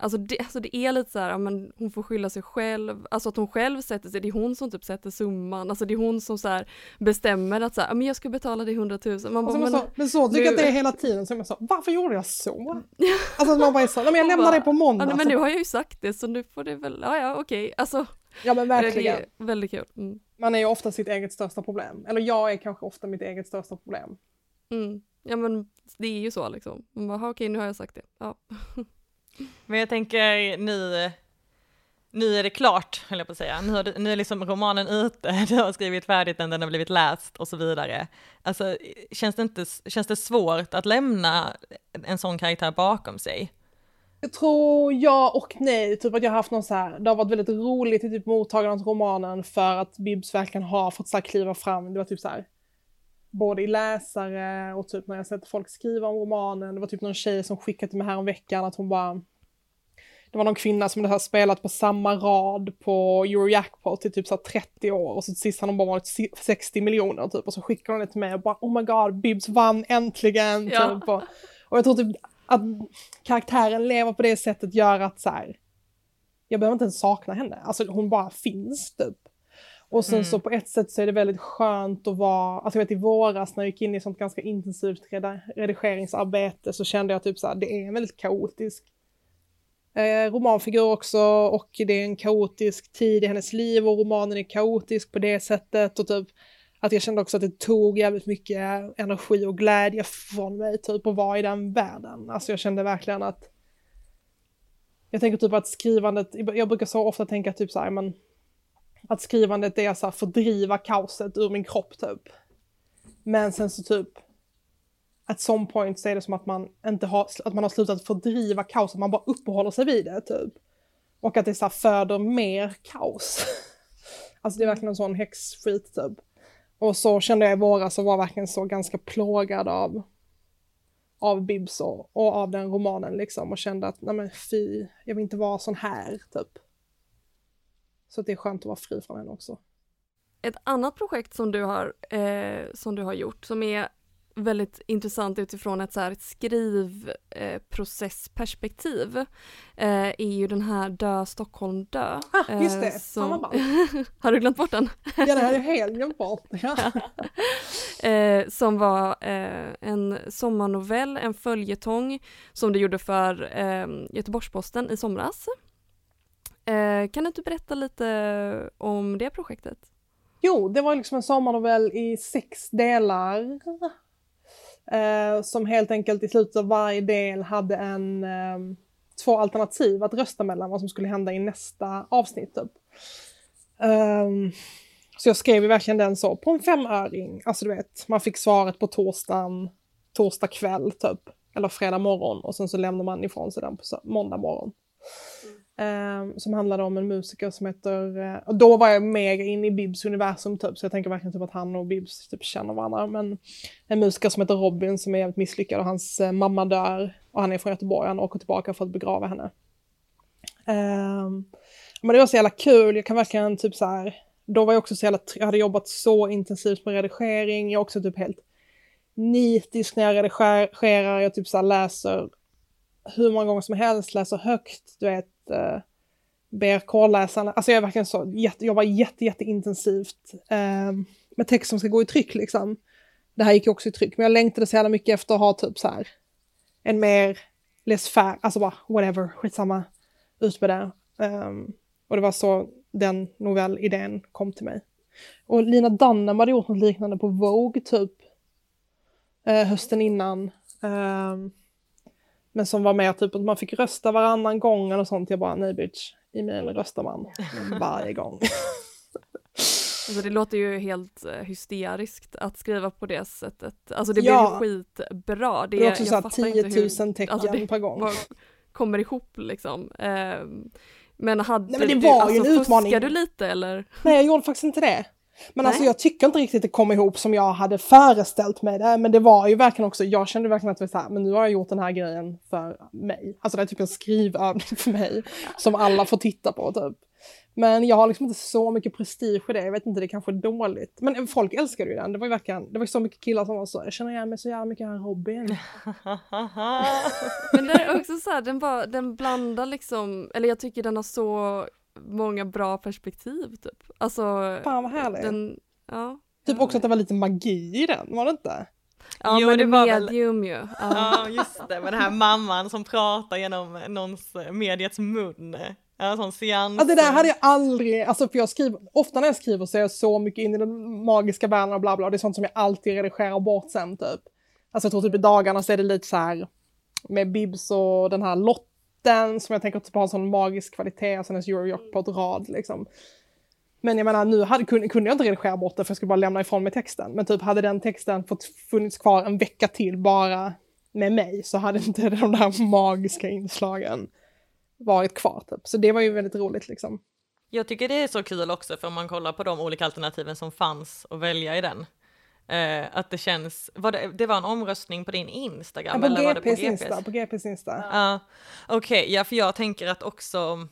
alltså, det, alltså det är lite så här, men hon får skylla sig själv, alltså att hon själv sätter sig, det är hon som typ sätter summan, alltså det är hon som så här bestämmer att så här, men jag ska betala dig hundratusen. Man bara, men, så, men så tycker jag att det är hela tiden, som jag sa, varför gjorde jag så? alltså man bara är så, men jag lämnar dig på måndag. Ja, men nu har jag ju sagt det så nu får det väl, ja ja okej, okay. alltså. Ja men verkligen. Det är väldigt kul. Mm man är ju ofta sitt eget största problem. Eller jag är kanske ofta mitt eget största problem. Mm. Ja men det är ju så liksom. Man bara, okej nu har jag sagt det. Ja. men jag tänker nu, nu är det klart, höll jag på att säga. Nu, har nu är liksom romanen ute, du har skrivit färdigt den, den har blivit läst och så vidare. Alltså, känns det, inte, känns det svårt att lämna en sån karaktär bakom sig? Jag tror ja och nej, typ att jag har haft någon så här, det har varit väldigt roligt i typ mottagandet av romanen för att Bibs verkligen har fått så här kliva fram, det var typ så här både i läsare och typ när jag sett folk skriva om romanen, det var typ någon tjej som skickade till mig här om veckan att hon bara det var någon kvinna som hade spelat på samma rad på Eurojackpot i typ så 30 år och så sist har hon bara varit 60 miljoner typ och så skickar hon det till mig och bara oh my god, Bibs vann äntligen! Ja. Typ. Och, och jag tror typ att karaktären lever på det sättet gör att så här, jag behöver inte ens sakna henne, alltså hon bara finns typ. Och sen mm. så på ett sätt så är det väldigt skönt att vara, alltså jag vet i våras när jag gick in i sånt ganska intensivt redigeringsarbete så kände jag typ så här, det är en väldigt kaotisk eh, romanfigur också och det är en kaotisk tid i hennes liv och romanen är kaotisk på det sättet och typ att jag kände också att det tog jävligt mycket energi och glädje från mig typ att vara i den världen. Alltså jag kände verkligen att jag tänker typ att skrivandet, jag brukar så ofta tänka typ så här, men att skrivandet är så här fördriva kaoset ur min kropp typ. Men sen så typ at some point så är det som att man inte har, att man har slutat fördriva kaoset, man bara uppehåller sig vid det typ. Och att det så här föder mer kaos. alltså det är verkligen en sån häxskit typ. Och så kände jag i våras och var verkligen så ganska plågad av, av Bibs och, och av den romanen liksom och kände att nej men fy, jag vill inte vara sån här typ. Så det är skönt att vara fri från henne också. Ett annat projekt som du har, eh, som du har gjort som är väldigt intressant utifrån ett, så här, ett skrivprocessperspektiv eh, är ju den här Dö Stockholm dö. Ah, just det, eh, som... Har du glömt bort den? ja, det har jag helt glömt bort. Ja. eh, som var eh, en sommarnovell, en följetong som du gjorde för eh, Göteborgs-Posten i somras. Eh, kan du inte berätta lite om det projektet? Jo, det var liksom en sommarnovell i sex delar Eh, som helt enkelt i slutet av varje del hade en, eh, två alternativ att rösta mellan vad som skulle hända i nästa avsnitt. Typ. Ehm, så jag skrev ju verkligen den så på en femöring. Alltså du vet, man fick svaret på torsdagen, torsdag kväll typ. Eller fredag morgon och sen så lämnar man ifrån sig den på måndag morgon. Um, som handlade om en musiker som heter, uh, och då var jag mer inne i Bibs universum typ, så jag tänker verkligen typ att han och Bibs typ känner varandra. Men en musiker som heter Robin som är jävligt misslyckad och hans uh, mamma dör och han är från Göteborg, han åker tillbaka för att begrava henne. Um, men det var så jävla kul, jag kan verkligen typ så här, då var jag också så jävla, jag hade jobbat så intensivt med redigering, jag är också typ helt nitisk när jag redigerar, jag typ så läser hur många gånger som helst, läser högt, du vet, eh, ber kårläsarna... alltså jag är verkligen så, jätte, jobbar jätte, jätteintensivt eh, med text som ska gå i tryck liksom. Det här gick ju också i tryck, men jag längtade så jävla mycket efter att ha typ så här en mer less fair, alltså bara whatever, skitsamma, ut med det. Um, och det var så den novellidén kom till mig. Och Lina Dunham hade gjort något liknande på Vogue typ eh, hösten innan. Um, men som var mer typ att man fick rösta varannan gång eller sånt. Jag bara, nej bitch, i mejl röstar man varje gång. Alltså det låter ju helt eh, hysteriskt att skriva på det sättet. Alltså det ja. blir ju skitbra. Det, det är också så 10 000 hur, tecken alltså per gång. kommer ihop liksom. Eh, men hade Nej, men det var du, ju alltså, en utmaning. Fuskade du lite eller? Nej jag gjorde faktiskt inte det. Men alltså, Nej. alltså jag tycker inte riktigt det kom ihop som jag hade föreställt mig det. Men det var ju verkligen också, jag kände verkligen att det var så här, men nu har jag gjort den här grejen för mig. Alltså det är typ en skrivövning för mig. som alla får titta på typ. Men jag har liksom inte så mycket prestige i det. Jag vet inte, det kanske är dåligt. Men folk älskade ju den. Det var ju verkligen, det var så mycket killar som var så, jag känner igen mig så jävla mycket här Robin. Men det är också så här, den, bara, den blandar liksom, eller jag tycker den har så många bra perspektiv typ. Alltså. Fan vad härligt. Den, ja. Typ också att det var lite magi i den, var det inte? Ja jo, men det var medium väl... ju. Ja. ja just det, med den här mamman som pratar genom någons mediets mun. Ja, sån seans. Ja, det där hade jag aldrig, alltså för jag skriver, ofta när jag skriver så är jag så mycket inne i den magiska världen och bla bla, och det är sånt som jag alltid redigerar bort sen typ. Alltså jag tror typ i dagarna så är det lite så här med Bibs och den här lotten som jag tänker typ har en sån magisk kvalitet, sen en Eurojackpot-rad liksom. Men jag menar, nu hade, kunde, kunde jag inte redigera bort det för jag skulle bara lämna ifrån mig texten. Men typ hade den texten fått funnits kvar en vecka till bara med mig så hade inte de där magiska inslagen varit kvar. Typ. Så det var ju väldigt roligt liksom. Jag tycker det är så kul också för om man kollar på de olika alternativen som fanns att välja i den. Eh, att det känns, var det, det var en omröstning på din Instagram? Ja, på eller GPs var det på GPs Insta. På GPs Insta. Ja, uh, okej, okay, ja för jag tänker att också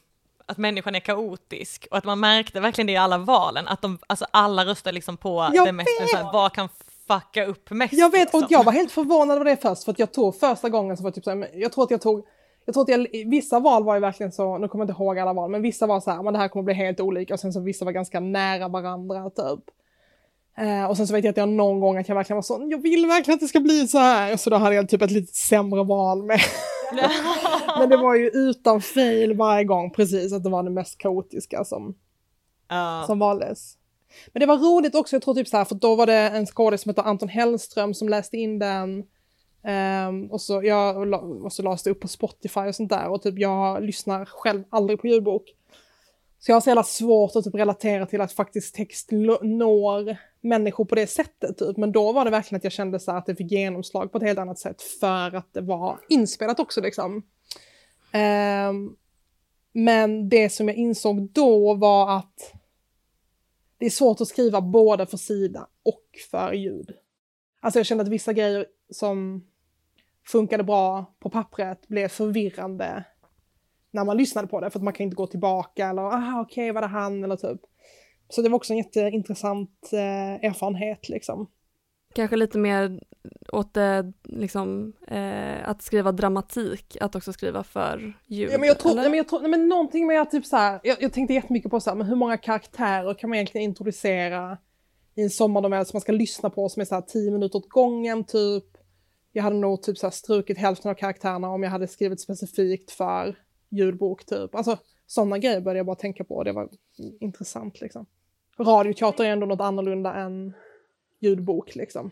att människan är kaotisk och att man märkte verkligen det i alla valen, att de, alltså alla röstar liksom på jag det mest, så här, vad kan fucka upp mest? Jag vet, liksom. och jag var helt förvånad över det först, för att jag tog första gången så var typ så här, jag tror att jag tog jag tror att jag, vissa val var ju verkligen så, nu kommer jag inte ihåg alla val, men vissa var så här, men det här kommer bli helt olika och sen så vissa var ganska nära varandra typ. Eh, och sen så vet jag att jag någon gång att jag verkligen var så, jag vill verkligen att det ska bli så här, så då hade jag typ ett lite sämre val med. men det var ju utan fail varje gång, precis, att det var det mest kaotiska som, uh. som valdes. Men det var roligt också, jag tror typ så här, för då var det en skådis som heter Anton Hellström som läste in den Um, och, så, jag, och så lades det upp på Spotify och sånt där och typ jag lyssnar själv aldrig på ljudbok. Så jag har så jävla svårt att typ relatera till att faktiskt text når människor på det sättet typ. Men då var det verkligen att jag kände så att det fick genomslag på ett helt annat sätt för att det var inspelat också liksom. Um, men det som jag insåg då var att det är svårt att skriva både för sida och för ljud. Alltså jag kände att vissa grejer som funkade bra på pappret blev förvirrande när man lyssnade på det för att man kan inte gå tillbaka eller aha okej okay, var det han eller typ. Så det var också en jätteintressant eh, erfarenhet liksom. Kanske lite mer åt det, liksom, eh, att skriva dramatik, att också skriva för ljud? Ja, men jag tror, nej, men jag tror, nej, men någonting med att typ så här, jag, jag tänkte jättemycket på så här, men hur många karaktärer kan man egentligen introducera i en sommarnovell som man ska lyssna på som är så här tio minuter åt gången typ jag hade nog typ så här strukit hälften av karaktärerna om jag hade skrivit specifikt för ljudbok typ. Alltså sådana grejer började jag bara tänka på och det var intressant liksom. Radioteater är ändå något annorlunda än ljudbok liksom.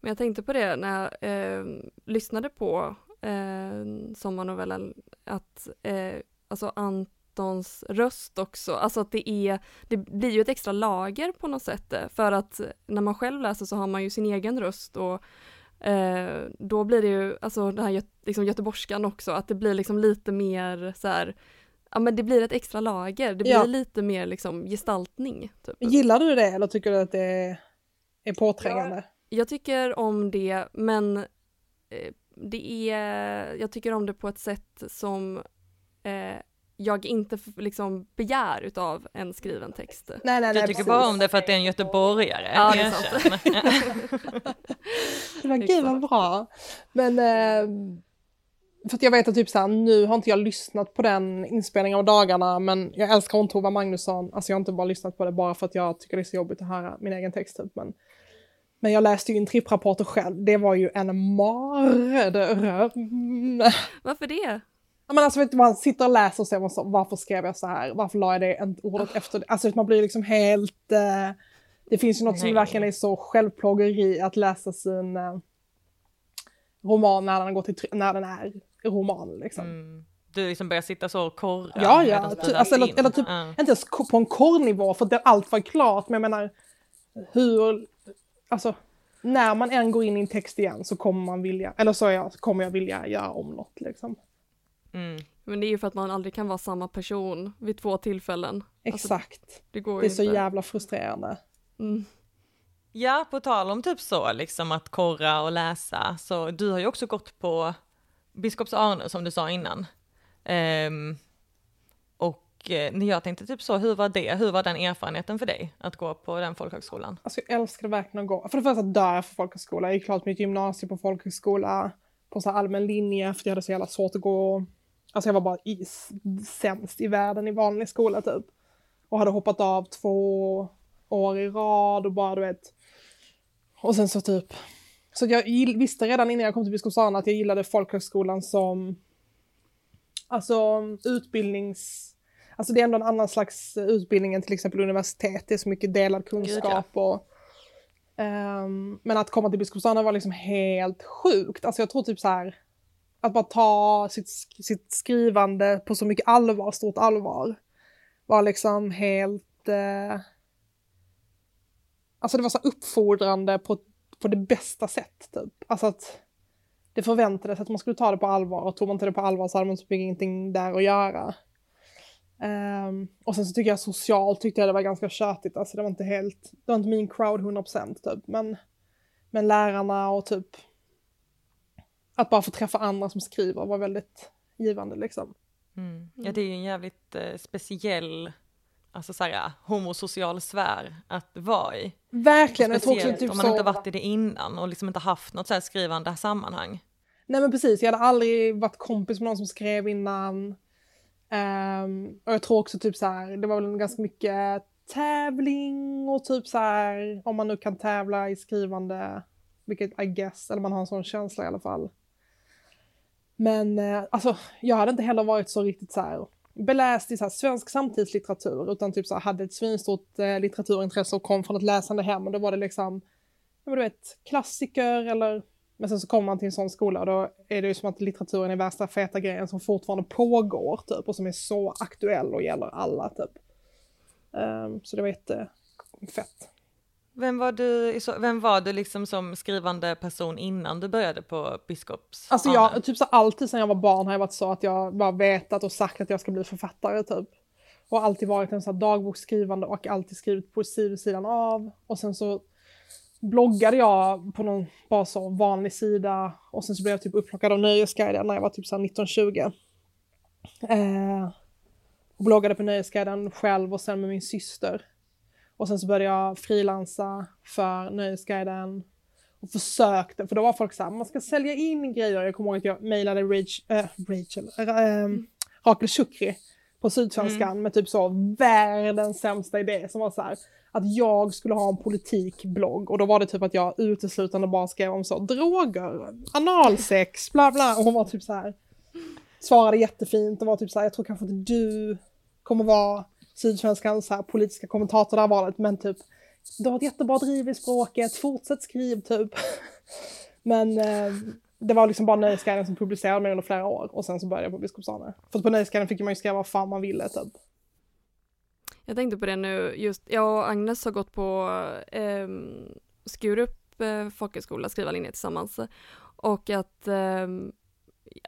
Men jag tänkte på det när jag eh, lyssnade på eh, sommarnovellen att eh, alltså Antons röst också, alltså att det är, det blir ju ett extra lager på något sätt eh, för att när man själv läser så har man ju sin egen röst och eh, då blir det ju, alltså den här liksom göteborgskan också, att det blir liksom lite mer så här, ja men det blir ett extra lager, det blir ja. lite mer liksom gestaltning. Typ. Gillar du det eller tycker du att det är påträngande? Ja, jag tycker om det men eh, det är, jag tycker om det på ett sätt som eh, jag inte liksom begär utav en skriven text. Nej, nej, nej, du tycker precis. bara om det för att det är en göteborgare. Ja, det är sant. Men gud vad bra. Men eh, för att jag vet att typ såhär, nu har inte jag lyssnat på den inspelningen av dagarna, men jag älskar hon Tova Magnusson. Alltså jag har inte bara lyssnat på det bara för att jag tycker det är så jobbigt att höra min egen text typ. Men, men jag läste ju in tripprapporter själv. Det var ju en mardröm. Varför det? Men alltså vet du, man sitter och läser och ser så, varför skrev jag så här? Varför la jag det ordet efter det? Alltså man blir liksom helt... Eh, det finns ju något Nej. som verkligen är så självplågeri att läsa sin eh, roman när den, går till, när den är roman liksom. Mm. Du liksom börjar sitta så och korra? Ja, ja. Ty, alltså, eller, eller, typ, uh. inte ens på en korrnivå för det, allt var klart, men jag menar hur, alltså när man än går in i en text igen så kommer man vilja, eller så jag, kommer jag vilja göra om något liksom. Mm. Men det är ju för att man aldrig kan vara samma person vid två tillfällen. Alltså, Exakt. Alltså, det, går det är så jävla frustrerande. Mm. Ja, på tal om typ så, liksom att korra och läsa, så du har ju också gått på Biskops Arne som du sa innan. Um, och eh, jag tänkte typ så, hur var det? Hur var den erfarenheten för dig att gå på den folkhögskolan? Alltså jag älskade verkligen att gå. För det första dör jag för folkhögskola. Jag gick klart mitt gymnasium på folkhögskola på så allmän linje för jag hade så jävla svårt att gå. Alltså jag var bara i, sämst i världen i vanlig skola typ. Och hade hoppat av två år i rad och bara du vet. Och sen så typ så jag visste redan innan jag kom till Biskopsholm att jag gillade folkhögskolan som alltså utbildnings... Alltså det är ändå en annan slags utbildning än till exempel universitet, det är så mycket delad kunskap och um, men att komma till Biskopsholm var liksom helt sjukt. Alltså jag tror typ så här att bara ta sitt, sitt skrivande på så mycket allvar, stort allvar, var liksom helt... Eh, alltså det var så uppfordrande på på det bästa sätt. Typ. Alltså att det förväntades att man skulle ta det på allvar och tog man inte det på allvar så hade man typ ingenting där att göra. Um, och sen så tycker jag socialt tyckte jag det var ganska tjötigt, alltså det var inte helt, det var inte min crowd 100% typ, men, men lärarna och typ att bara få träffa andra som skriver var väldigt givande liksom. Mm. Ja det är ju en jävligt eh, speciell alltså så här, homosocial sfär att vara i. Verkligen. Och speciellt typ om man inte varit i det innan och liksom inte haft något så här skrivande sammanhang. Nej men precis, jag hade aldrig varit kompis med någon som skrev innan. Um, och jag tror också typ så här, det var väl ganska mycket tävling och typ så här, om man nu kan tävla i skrivande, vilket I guess, eller man har en sån känsla i alla fall. Men eh, alltså, jag hade inte heller varit så riktigt så här beläst i så svensk samtidslitteratur utan typ så här, hade ett svinstort eh, litteraturintresse och kom från ett läsande hem och då var det liksom, ja, du vet, klassiker eller men sen så kommer man till en sån skola och då är det ju som att litteraturen är värsta feta grejen som fortfarande pågår typ och som är så aktuell och gäller alla typ. Um, så det var jättefett. Vem var du, vem var du liksom som skrivande person innan du började på Biskops? Alltså jag, typ så alltid sedan jag var barn har jag varit så att jag bara vetat och sagt att jag ska bli författare typ. Och alltid varit en sån här dagboksskrivande och alltid skrivit poesi vid sidan av. Och sen så bloggade jag på någon bara så vanlig sida och sen så blev jag typ upplockad av Nöjesguiden när jag var typ så 1920. Eh, och bloggade på Nöjesguiden själv och sen med min syster. Och sen så började jag frilansa för Nöjesguiden och försökte, för då var folk såhär, man ska sälja in grejer. Jag kommer ihåg att jag mejlade Rach, äh, Rachel, äh, mm. Rakel Shukri på Sydsvenskan mm. med typ så världens sämsta idé som var så här, att jag skulle ha en politikblogg och då var det typ att jag uteslutande bara skrev om så droger, analsex, bla bla och hon var typ så här svarade jättefint och var typ så här, jag tror kanske inte du kommer vara Sydsvenskans här politiska kommentator det här valet, men typ du har ett jättebra driv i språket, fortsätt skriv typ. men, eh, det var liksom bara Nöjesguiden som publicerade mig under flera år och sen så började jag på Biskopsarne. För på Nöjesguiden fick man ju skriva vad fan man ville typ. Jag tänkte på det nu, just jag och Agnes har gått på eh, Skurup eh, folkhögskola, skrivarlinje tillsammans. Och att eh,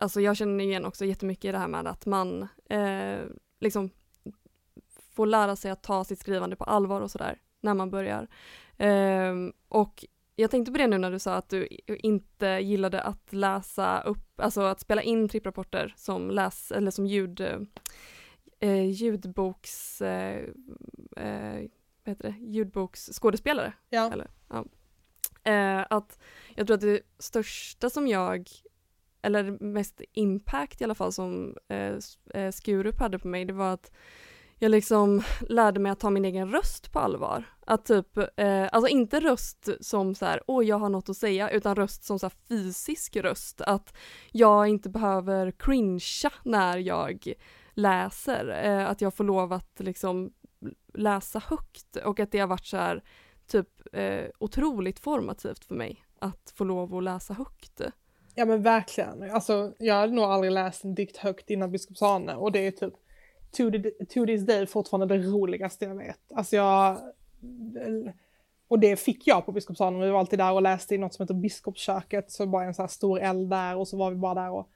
alltså jag känner igen också jättemycket i det här med att man eh, liksom får lära sig att ta sitt skrivande på allvar och sådär när man börjar. Eh, och jag tänkte på det nu när du sa att du inte gillade att läsa upp, alltså att spela in tripprapporter som läs, eller som ljud, eh, ljudboks, eh, eh, vad heter det, ljudboksskådespelare. Ja. Eller, ja. Eh, att jag tror att det största som jag, eller mest impact i alla fall som eh, eh, Skurup hade på mig, det var att jag liksom lärde mig att ta min egen röst på allvar. Att typ, eh, alltså inte röst som så här, åh jag har något att säga, utan röst som så här fysisk röst. Att jag inte behöver cringea när jag läser. Eh, att jag får lov att liksom läsa högt och att det har varit så här typ eh, otroligt formativt för mig att få lov att läsa högt. Ja men verkligen. Alltså jag hade nog aldrig läst en dikt högt innan Biskopsane och det är typ to, the, to this day fortfarande det roligaste jag vet. Alltså jag... Och det fick jag på Biskopsalen. vi var alltid där och läste i något som heter Biskopsköket, så bara en sån här stor eld där och så var vi bara där och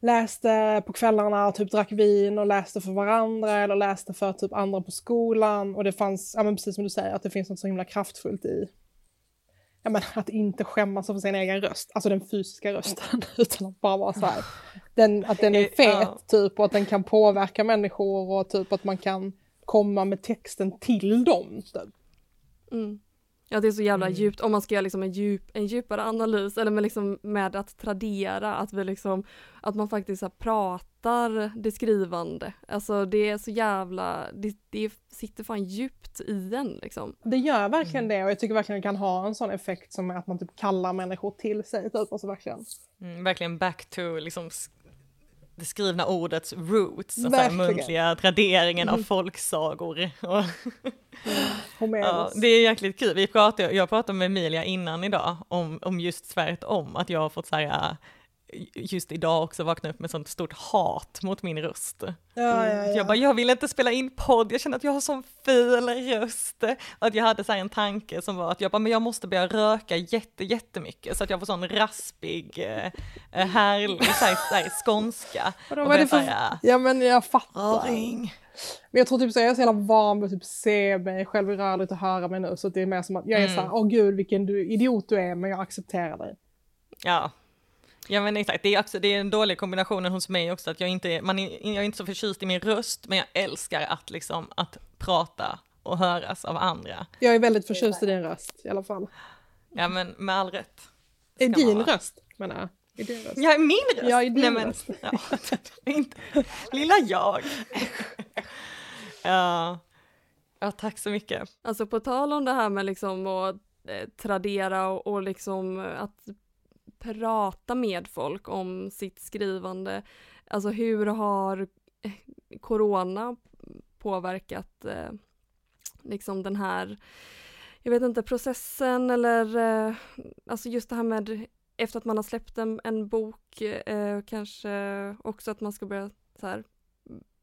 läste på kvällarna och typ drack vin och läste för varandra eller läste för typ andra på skolan och det fanns, ja men precis som du säger, att det finns något så himla kraftfullt i ja, men att inte skämmas för sin egen röst, alltså den fysiska rösten, utan att bara vara så här, den, att den är fet typ och att den kan påverka människor och typ att man kan komma med texten till dem. Typ. Mm. Ja det är så jävla mm. djupt, om man ska göra liksom en, djup, en djupare analys eller med, liksom med att tradera, att vi liksom, att man faktiskt så pratar det skrivande. Alltså det är så jävla, det, det sitter fan djupt i en liksom. Det gör verkligen mm. det och jag tycker verkligen det kan ha en sån effekt som att man typ kallar människor till sig typ, alltså verkligen. Mm, verkligen back to liksom det skrivna ordets roots, alltså muntliga traderingen mm. av folksagor. Mm. ja, det är jäkligt kul, Vi pratade, jag pratade med Emilia innan idag om, om just tvärtom, att jag har fått säga just idag också vakna upp med sånt stort hat mot min röst. Ja, ja, ja. Jag bara, jag vill inte spela in podd, jag känner att jag har sån ful röst. Och att jag hade så en tanke som var att jag bara, men jag måste börja röka jätte, jättemycket så att jag får sån raspig, eh, härlig, så här, så här, skånska. Och då var det för... Ja men jag fattar. Röring. Men jag tror typ så jag är så jävla van vid att typ se mig själv i rörligt och höra mig nu så det är mer som att jag är mm. så här, åh gud vilken du, idiot du är men jag accepterar dig. Ja, Ja men exakt, det är, också, det är en dålig kombination hos mig också, att jag inte, man är, jag är inte så förtjust i min röst, men jag älskar att liksom, att prata och höras av andra. Jag är väldigt förtjust i din röst i alla fall. Ja men med all rätt. Är din röst menar jag? Är din röst? Ja, min röst? Ja, i din Nej, men, röst. Ja, inte, lilla jag. ja. ja, tack så mycket. Alltså på tal om det här med liksom att eh, tradera och, och liksom att prata med folk om sitt skrivande. Alltså hur har eh, corona påverkat eh, liksom den här, jag vet inte, processen eller eh, alltså just det här med efter att man har släppt en, en bok, eh, kanske också att man ska börja så här,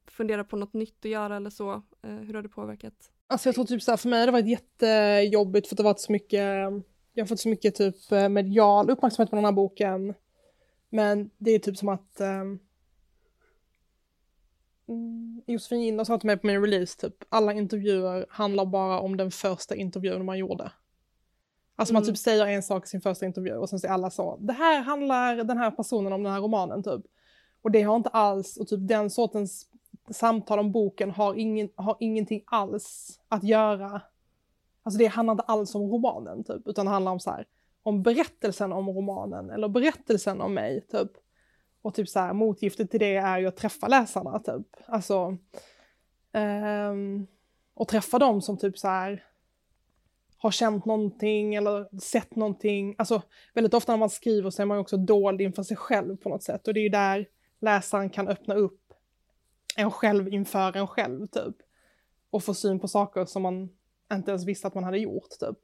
fundera på något nytt att göra eller så. Eh, hur har det påverkat? Alltså jag tror typ så här, för mig har det varit jättejobbigt för att det har varit så mycket jag har fått så mycket typ eh, medial uppmärksamhet på den här boken. Men det är typ som att um, Josefin Ginder sa till mig på min release typ, alla intervjuer handlar bara om den första intervjun man gjorde. Alltså mm. man typ säger en sak i sin första intervju och sen säger alla så, det här handlar den här personen om den här romanen typ. Och det har inte alls, och typ den sortens samtal om boken har, ingen, har ingenting alls att göra Alltså det handlar inte alls om romanen typ, utan det handlar om så här, om berättelsen om romanen eller berättelsen om mig typ. Och typ så här, motgiftet till det är ju att träffa läsarna typ. Alltså, um, och träffa dem som typ så här har känt någonting eller sett någonting. Alltså väldigt ofta när man skriver så är man också dold inför sig själv på något sätt och det är ju där läsaren kan öppna upp en själv inför en själv typ. Och få syn på saker som man inte ens visste att man hade gjort typ.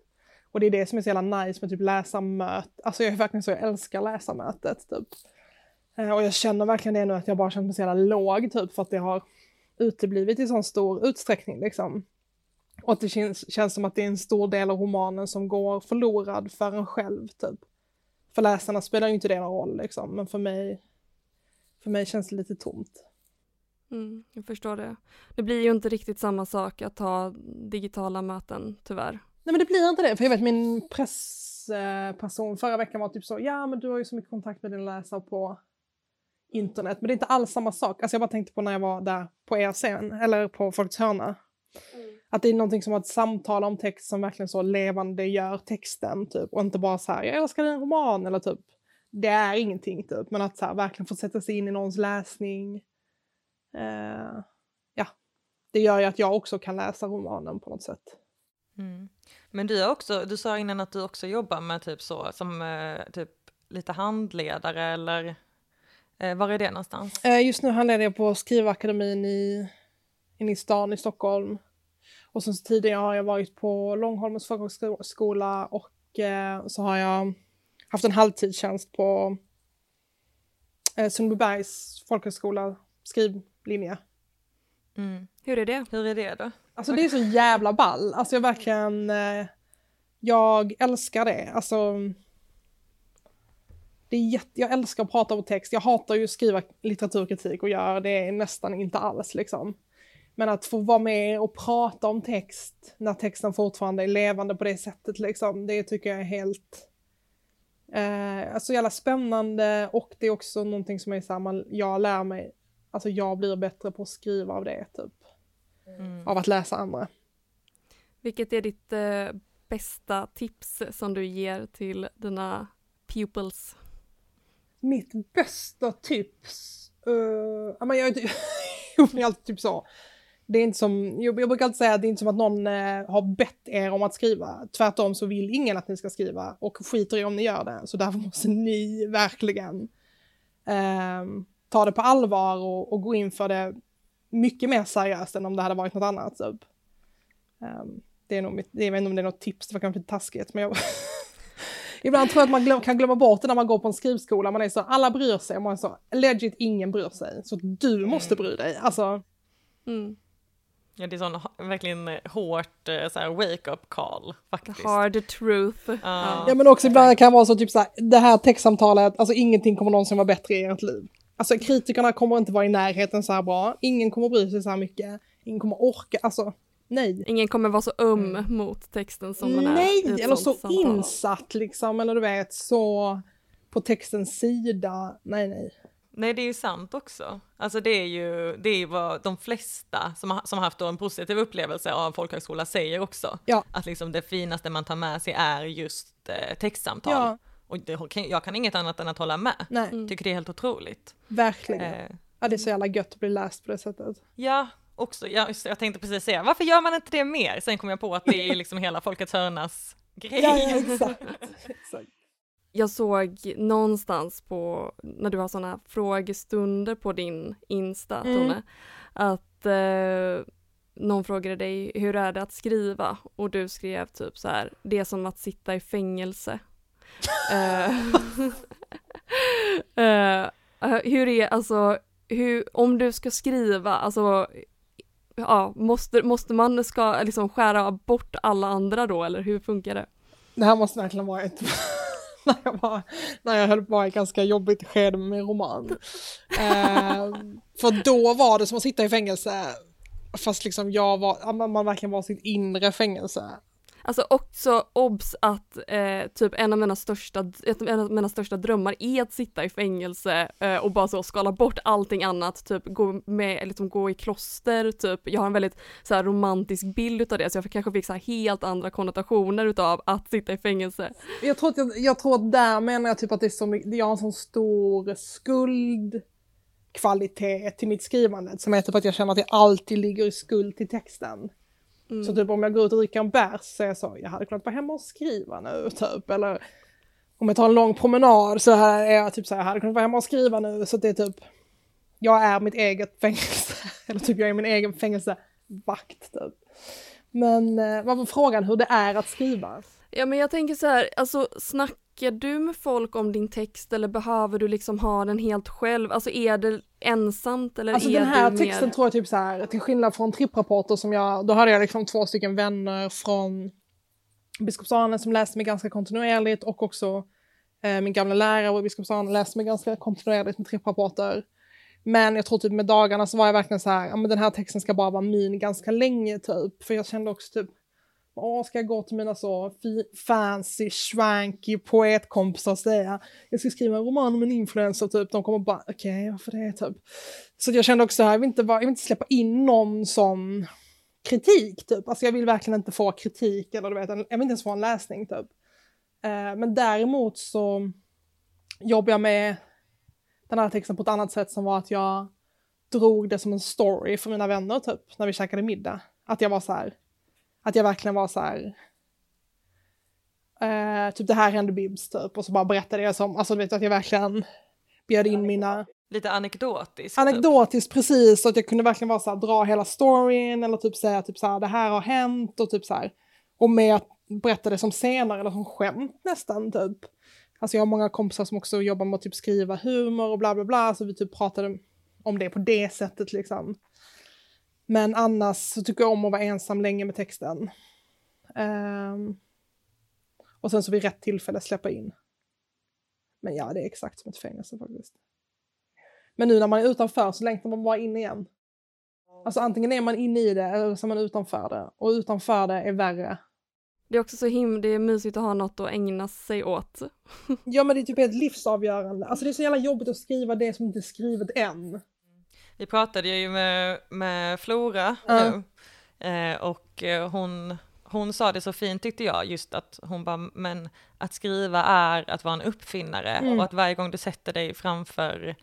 Och det är det som är så jävla nice med typ läsarmöte. Alltså jag är verkligen så, jag älskar läsarmötet typ. Eh, och jag känner verkligen det nu att jag bara känner mig så jävla låg typ för att det har uteblivit i sån stor utsträckning liksom. Och att det känns, känns som att det är en stor del av romanen som går förlorad för en själv typ. För läsarna spelar ju inte det någon roll liksom, men för mig, för mig känns det lite tomt. Mm, jag förstår det. Det blir ju inte riktigt samma sak att ha digitala möten, tyvärr. Nej men det blir inte det, för jag vet min pressperson förra veckan var typ så, ja men du har ju så mycket kontakt med din läsare på internet, men det är inte alls samma sak. Alltså jag bara tänkte på när jag var där på er scen, eller på Folkets hörna. Mm. Att det är någonting som att samtala om text som verkligen så levande gör texten typ och inte bara så här, jag älskar din roman eller typ det är ingenting typ, men att så här, verkligen få sätta sig in i någons läsning. Uh, ja, det gör ju att jag också kan läsa romanen på något sätt. Mm. Men du, också, du sa innan att du också jobbar med typ så, som eh, typ lite handledare eller eh, var är det någonstans? Eh, just nu handleder jag på Skrivakademin i, inne i stan i Stockholm. Och sen tidigare har jag varit på Långholmens folkhögskola och eh, så har jag haft en halvtidstjänst på eh, Sundbybergs folkhögskola skrivlinje. Mm. Hur är det? Hur är det då? Alltså det är så jävla ball. Alltså jag verkligen, eh, jag älskar det. Alltså, det är jätte, jag älskar att prata om text. Jag hatar ju att skriva litteraturkritik och gör det nästan inte alls liksom. Men att få vara med och prata om text när texten fortfarande är levande på det sättet liksom, det tycker jag är helt eh, alltså jävla spännande och det är också någonting som är så jag lär mig, alltså jag blir bättre på att skriva av det typ. Mm. Av att läsa andra. Vilket är ditt eh, bästa tips som du ger till dina pupils? Mitt bästa tips? Uh, jag, jag är alltid typ så det är inte som, jag, brukar alltid säga att det är inte som att någon eh, har bett er om att skriva. Tvärtom så vill ingen att ni ska skriva och skiter i om ni gör det. Så därför måste ni verkligen eh, ta det på allvar och, och, gå in för det mycket mer seriöst än om det hade varit något annat. Typ. Um, det är nog mitt, jag vet inte om det är något tips, det var kanske lite taskigt, men jag... Ibland tror jag att man glöm, kan glömma bort det när man går på en skrivskola, man är så, alla bryr sig, och man är så, legit ingen bryr sig, så du måste mm. bry dig. Alltså, mm. Ja, det är sån verkligen hårt eh, så här, wake up call faktiskt. hard truth. Uh, ja, men också ibland kan det vara så typ så här, det här textsamtalet, alltså ingenting kommer någonsin vara bättre i ert liv. Alltså kritikerna kommer inte vara i närheten så här bra, ingen kommer bry sig så här mycket, ingen kommer orka, alltså nej. Ingen kommer vara så öm mm. mot texten som man är. Nej, eller så samtal. insatt liksom, eller du vet så på textens sida, nej nej. Nej, det är ju sant också. Alltså det är ju, det är ju vad de flesta som har, som har haft en positiv upplevelse av folkhögskola säger också. Ja. Att liksom det finaste man tar med sig är just eh, textsamtal. Ja. Och det, jag kan inget annat än att hålla med. Nej. Mm. Tycker det är helt otroligt. Verkligen. Eh. Ja, det är så jävla gött att bli läst på det sättet. Ja, också. Jag, jag tänkte precis säga, varför gör man inte det mer? Sen kom jag på att det är liksom hela Folkets hörnas grej. Ja, ja exakt. exakt jag såg någonstans på, när du har sådana frågestunder på din Insta, mm. Tone, att eh, någon frågade dig hur är det att skriva och du skrev typ så här, det är som att sitta i fängelse uh, hur är, alltså, hur, om du ska skriva, alltså ja, måste, måste man ska liksom skära bort alla andra då eller hur funkar det? Det här måste verkligen vara ett när jag, var, när jag höll på i ett ganska jobbigt skede med min roman. Eh, för då var det som att sitta i fängelse, fast liksom jag var, man verkligen var sitt inre fängelse. Alltså också obs att eh, typ en av, mina största, en av mina största drömmar är att sitta i fängelse eh, och bara så skala bort allting annat, typ gå, med, liksom gå i kloster, typ. Jag har en väldigt så här, romantisk bild utav det så jag kanske fick så här, helt andra konnotationer utav att sitta i fängelse. Jag tror att, jag, jag tror att där menar jag typ att det är så mycket, jag har en sån stor skuld kvalitet till mitt skrivande som är typ att jag känner att jag alltid ligger i skuld till texten. Mm. Så typ om jag går ut och dricker en bärs så är jag så, jag hade kunnat vara hemma och skriva nu typ. Eller om jag tar en lång promenad så här är jag typ så här, jag hade kunnat vara hemma och skriva nu. Så det är typ, jag är mitt eget fängelse. Eller typ jag är min egen fängelsevakt typ. Men eh, vad var frågan hur det är att skriva? Ja men jag tänker så här, alltså snackar du med folk om din text eller behöver du liksom ha den helt själv? Alltså är det ensamt eller Alltså är den här texten mer... tror jag typ så här, till skillnad från tripprapporter som jag, då hade jag liksom två stycken vänner från Biskopsarne som läste mig ganska kontinuerligt och också eh, min gamla lärare i Biskopsarne läste mig ganska kontinuerligt med tripprapporter. Men jag tror typ med dagarna så var jag verkligen så här, ja men den här texten ska bara vara min ganska länge typ. För jag kände också typ, åh ska jag gå till mina så fancy, swanky poetkompisar och säga, jag ska skriva en roman om en influencer typ. De kommer bara, okej varför det typ. Så jag kände också här, jag vill inte, vara, jag vill inte släppa in någon sån kritik typ. Alltså jag vill verkligen inte få kritik eller du vet, jag vill inte ens få en läsning typ. Eh, men däremot så jobbar jag med den här texten på ett annat sätt som var att jag drog det som en story för mina vänner typ när vi käkade middag. Att jag var så här, att jag verkligen var så här, eh, typ det här hände Bibs typ och så bara berättade jag som, alltså du vet att jag verkligen bjöd in mina Lite anekdotiskt. typ. Anekdotiskt precis, så att jag kunde verkligen vara så här, dra hela storyn eller typ säga typ så här, det här har hänt och typ så här. Och med att berätta det som scener eller som skämt nästan typ. Alltså jag har många kompisar som också jobbar med att typ skriva humor och bla bla bla, så vi typ pratade om det på det sättet liksom. Men annars så tycker jag om att vara ensam länge med texten. Ehm, och sen så vid rätt tillfälle släppa in. Men ja, det är exakt som ett fängelse faktiskt. Men nu när man är utanför så längtar man bara in igen. Alltså antingen är man inne i det eller så är man utanför det. Och utanför det är värre. Det är också så himla, det är mysigt att ha något att ägna sig åt. Ja men det är typ helt livsavgörande. Alltså det är så jävla jobbigt att skriva det som inte är skrivet än. Vi pratade ju med, med Flora Ja. nu eh, och eh, hon, hon sa det så fint tyckte jag, just att hon bara, men att skriva är att vara en uppfinnare Mm. och att varje gång du sätter dig framför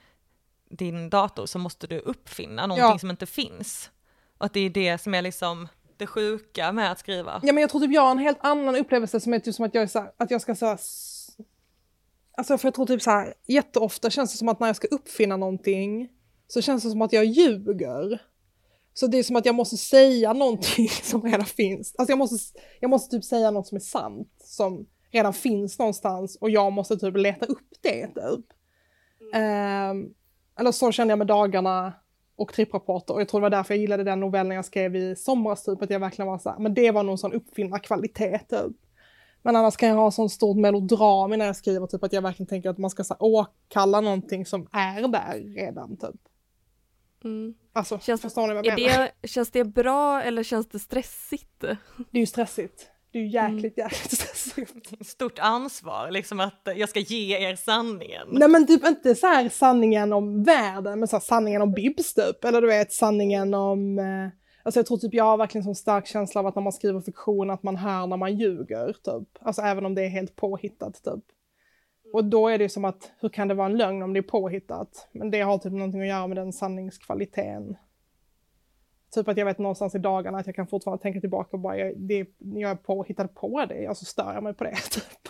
din dator så måste du uppfinna någonting Ja. som inte finns. Och att det är det som är liksom det sjuka med att skriva. Ja men jag tror typ jag har en helt annan upplevelse som är typ som att jag är så här, att jag ska säga Alltså för jag tror typ så här, jätteofta känns det som att när jag ska uppfinna någonting så känns det som att jag ljuger. Så det är som att jag måste säga någonting som redan finns. Alltså jag måste, jag måste typ säga något som är sant, som redan finns någonstans och jag måste typ leta upp det typ. Ehm, eller så kände jag med dagarna och tripprapporter och jag tror det var därför jag gillade den novellen jag skrev i somras typ, att jag verkligen var så här, men det var någon sån uppfinnarkvalitet typ. Men annars kan jag ha sån stort melodram när jag skriver, typ att jag verkligen tänker att man ska så här, åkalla någonting som är där redan typ. Mm. Alltså, Känns- förstår ni vad jag menar? det, känns det bra eller känns det stressigt? Det är ju stressigt. Det är ju jäkligt, jäkligt stressigt. Stort ansvar, liksom att jag ska ge er sanningen. Nej men typ inte så här sanningen om världen, men så här sanningen om Bibs typ. Eller du vet sanningen om... Eh, alltså jag tror typ jag har verkligen sån stark känsla av att när man skriver fiktion att man hör när man ljuger typ. Alltså även om det är helt påhittat typ. Och då är det som att, hur kan det vara en lögn om det är påhittat? Men det har typ någonting att göra med den sanningskvaliteten. Typ att jag vet någonstans i dagarna att jag kan fortfarande tänka tillbaka och bara, jag, det, jag är påhittad på det, alltså stör jag mig på det typ.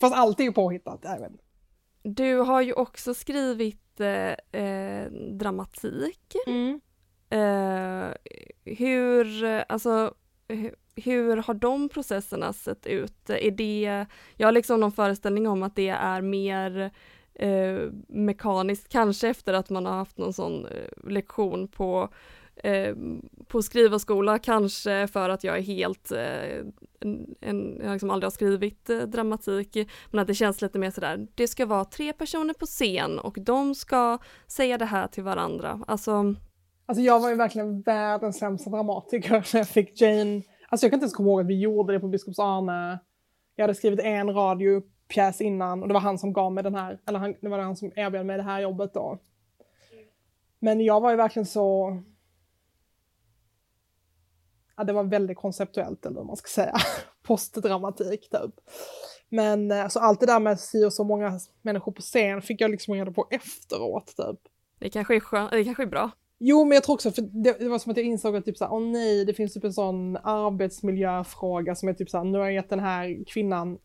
Fast allt är ju påhittat, inte. Du har ju också skrivit eh, eh, dramatik. Eh, hur, alltså, hu- hur har de processerna sett ut? Är det, jag har liksom någon föreställning om att det är mer eh, mekaniskt, kanske efter att man har haft någon sån eh, lektion på eh, på skrivarskola, kanske för att jag är helt, eh, en, en, jag liksom aldrig har skrivit eh, dramatik, men att det känns lite mer sådär, det ska vara tre personer på scen och de ska säga det här till varandra. Alltså, Alltså jag var ju verkligen världens sämsta dramatiker när jag fick Jane. Alltså jag kan inte ens komma ihåg att vi gjorde det på Biskops Arne. Jag hade skrivit en radiopjäs innan och det var han som gav mig den här, eller han, det var han som erbjöd mig det här jobbet då. Men jag var ju verkligen så... Ja, det var väldigt konceptuellt eller vad man ska säga. Postdramatik typ. Men alltså allt det där med si och så många människor på scen fick jag liksom reda på efteråt typ. det kanske är skönt, det kanske är bra. Jo, men jag tror också, för det, det var som att jag insåg att typ såhär, åh nej, det finns typ en sån arbetsmiljöfråga som är typ såhär, nu har jag gett den här kvinnan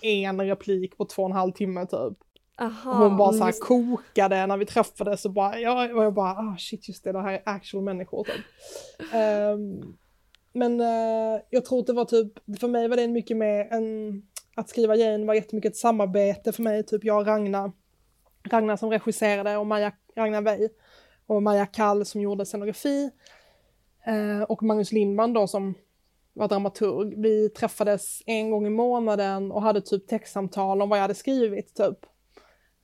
en replik på två och en halv timme typ. Aha, Och hon bara men såhär just- kokade när vi träffades och bara, ja, och jag bara, ah shit just det, det här är actual människor typ. Ehm, men uh, jag tror att det var typ, för mig var det mycket mer en, att skriva Jane var jättemycket ett samarbete för mig, typ jag och Ragnar. Ragnar som regisserade och Maja, Ragnar Wey och Maja Kall som gjorde scenografi. eh, och Magnus Lindman då som var dramaturg. Vi träffades en gång i månaden och hade typ textsamtal om vad jag hade skrivit typ.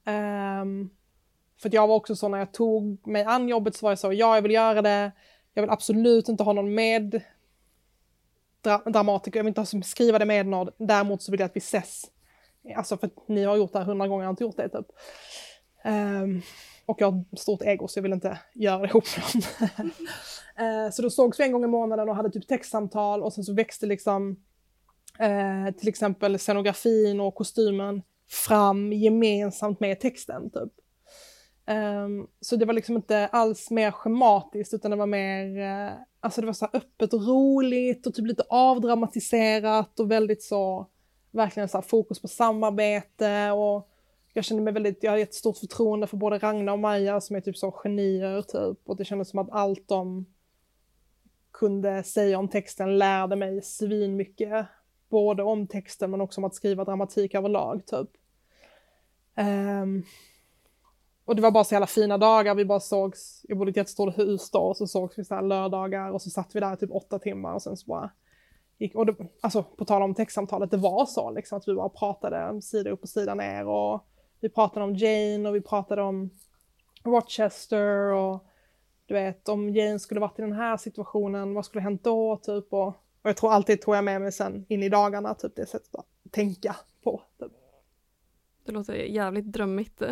Um, för jag var också så när jag tog mig an jobbet så var jag så, ja jag vill göra det, jag vill absolut inte ha någon med dra dramatiker, jag vill inte ha, skriva det med någon, däremot så vill jag att vi ses. Alltså för att ni har gjort det här hundra gånger, jag har inte gjort det typ. Um, och jag har stort ego så jag vill inte göra ihop någon. uh, så då sågs vi en gång i månaden och hade typ textsamtal och sen så växte liksom uh, till exempel scenografin och kostymen fram gemensamt med texten typ. Um, så det var liksom inte alls mer schematiskt utan det var mer, uh, alltså det var så öppet och roligt och typ lite avdramatiserat och väldigt så, verkligen så fokus på samarbete och jag kände mig väldigt, jag hade ett stort förtroende för både Ragnar och Maja som är typ så genier typ och det kändes som att allt de kunde säga om texten lärde mig svin mycket. Både om texten men också om att skriva dramatik överlag typ. Um, och det var bara så jävla fina dagar, vi bara sågs, jag bodde i ett jättestort hus då, och så sågs vi så här lördagar och så satt vi där typ åtta timmar och sen så bara gick, och det, alltså på tal om textsamtalet, det var så liksom att vi bara pratade sida upp och sida ner och vi pratade om Jane och vi pratade om Rochester och du vet om Jane skulle varit i den här situationen, vad skulle hänt då typ och, och jag tror alltid tog jag med mig sen in i dagarna typ det sättet att tänka på. Typ. Det låter jävligt drömmigt.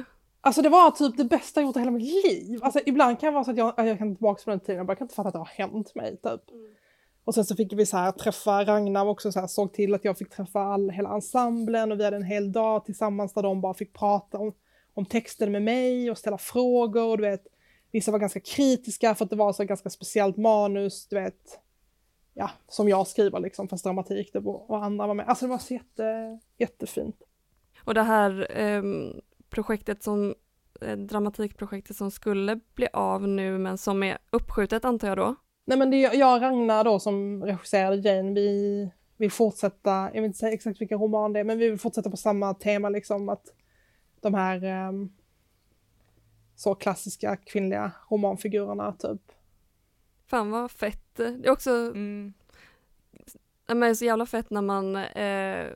Alltså det var typ det bästa jag gjort i hela mitt liv. Alltså ibland kan det vara så att jag, jag kan tillbaka på den tiden, jag bara kan inte fatta att det har hänt mig typ. Mm. Och sen så fick vi så här träffa Ragnar också så här, såg till att jag fick träffa all, hela ensemblen och vi hade en hel dag tillsammans där de bara fick prata om, om texten med mig och ställa frågor och du vet, vissa var ganska kritiska för att det var så ganska speciellt manus, du vet, ja, som jag skriver liksom, fast dramatik det och andra var med. Alltså det var så jätte, jättefint. Och det här eh, projektet som, eh, dramatikprojektet som skulle bli av nu men som är uppskjutet antar jag då? Nej men det är jag och Ragnar då som regisserade Jane, vi vill fortsätta, jag vill inte säga exakt vilken roman det är, men vi vill fortsätta på samma tema liksom att de här um, så klassiska kvinnliga romanfigurerna typ. Fan vad fett. Det är också mm. men så jävla fett när man eh,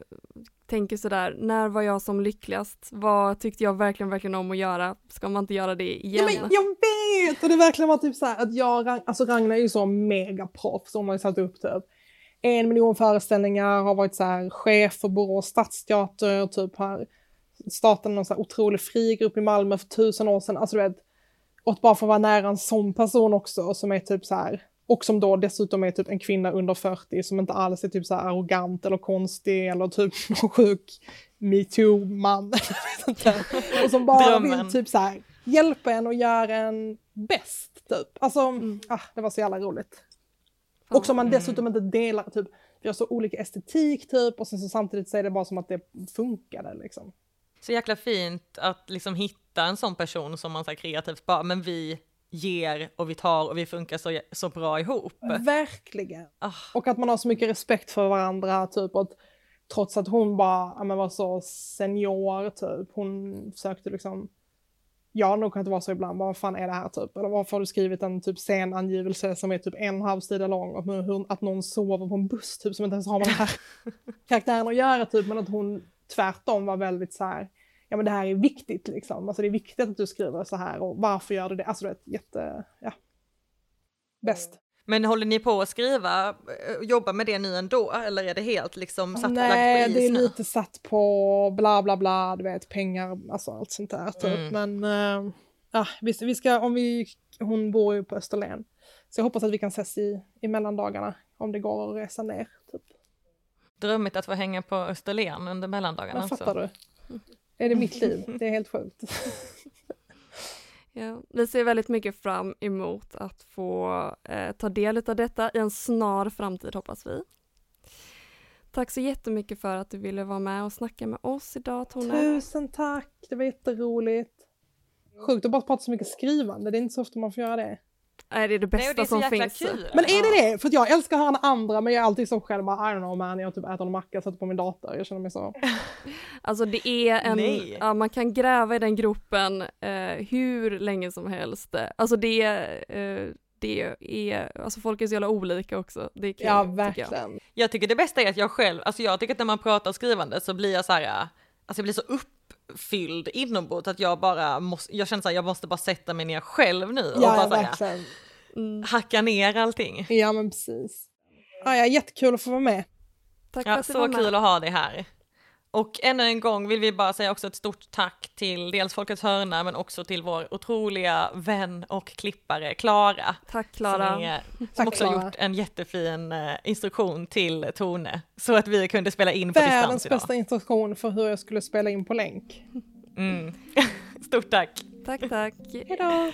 tänker sådär, när var jag som lyckligast? Vad tyckte jag verkligen, verkligen om att göra? Ska man inte göra det igen? Ja, men jag vet! Och det verkligen var typ såhär att jag, alltså Ragnar är ju så megaproffs, hon har ju satt upp typ en miljon föreställningar, har varit så här chef för Borås stadsteater, typ har startat någon så här otrolig frigrupp i Malmö för tusen år sedan, alltså du vet, och att bara få vara nära en sån person också som är typ så här och som då dessutom är typ en kvinna under 40 som inte alls är typ så arrogant eller konstig eller typ någon sjuk metoo-man. och som bara Drömmen. vill typ så här hjälpa en och göra en bäst typ. Alltså, mm. ah, det var så jävla roligt. Fan. Och som man dessutom inte delar, typ, vi har så olika estetik typ och sen så samtidigt så är det bara som att det funkade liksom. Så jäkla fint att liksom hitta en sån person som man så kreativt bara, men vi ger och vi tar och vi funkar så, så bra ihop. Verkligen. Ah. Och att man har så mycket respekt för varandra, typ att trots att hon bara men var så senior, typ, hon försökte liksom jag har nog kunnat vara så ibland, vad fan är det här typ? Eller varför har du skrivit en typ scenangivelse som är typ en halv sida lång och hur, att någon sover på en buss typ som inte ens har med den här karaktären att göra typ, men att hon tvärtom var väldigt så här, ja men det här är viktigt liksom. Alltså det är viktigt att du skriver så här och varför gör du det? Alltså det är jätte, ja. Bäst. Men håller ni på att skriva, eh, jobba med det nu ändå eller är det helt liksom satt Nej, lagt på is det är nu? lite satt på bla bla bla, du vet pengar, alltså allt sånt där typ. Mm. Men uh, ja, vi, vi ska, om vi, hon bor ju på Österlen. Så jag hoppas att vi kan ses i, i mellandagarna om det går att resa ner. Typ. Drömmigt att få hänga på Österlen under mellandagarna. Vad fattar du? Är det mitt liv. Det är helt sjukt. Ja, vi ser väldigt mycket fram emot att få eh, ta del av detta i en snar framtid hoppas vi. Tack så jättemycket för att du ville vara med och snacka med oss idag Tone. Tusen tack, det var jätteroligt. Sjukt att bara prata så mycket skrivande, det är inte så ofta man får göra det. Är det det bästa Nej, det är som finns. kul. Men är det det? För att jag älskar att höra andra, men jag är alltid så själv bara, I don't know man, jag typ äter en macka, sätter på min dator, jag känner mig så. Alltså det är en, Nej. ja, man kan gräva i den gropen eh, hur länge som helst. Alltså det, eh, det är, alltså folk är så jävla olika också. Det är kul, Ja, tycker jag. verkligen. Jag tycker det bästa är att jag själv, alltså jag tycker att när man pratar skrivande så blir jag så här, alltså jag blir så uppfylld inombords att jag bara måste, jag känner så här, jag måste bara sätta mig ner själv nu och Ja, bara ja, så här, verkligen. Mm. hacka ner allting. Ja, men precis. Ja, ja, jättekul att få vara med. Tack för Ja, att du var så med. kul att ha dig här. Och ännu en gång vill vi bara säga också ett stort tack till dels Folkets hörna men också till vår otroliga vän och klippare Klara. Tack Som, Klara. är, som Tack, också har Klara. gjort en jättefin eh, instruktion till Tone. Så att vi kunde spela in på Världens distans idag. bästa instruktion för hur jag skulle spela in på länk. Mm. Stort tack! Tack tack. Hejdå!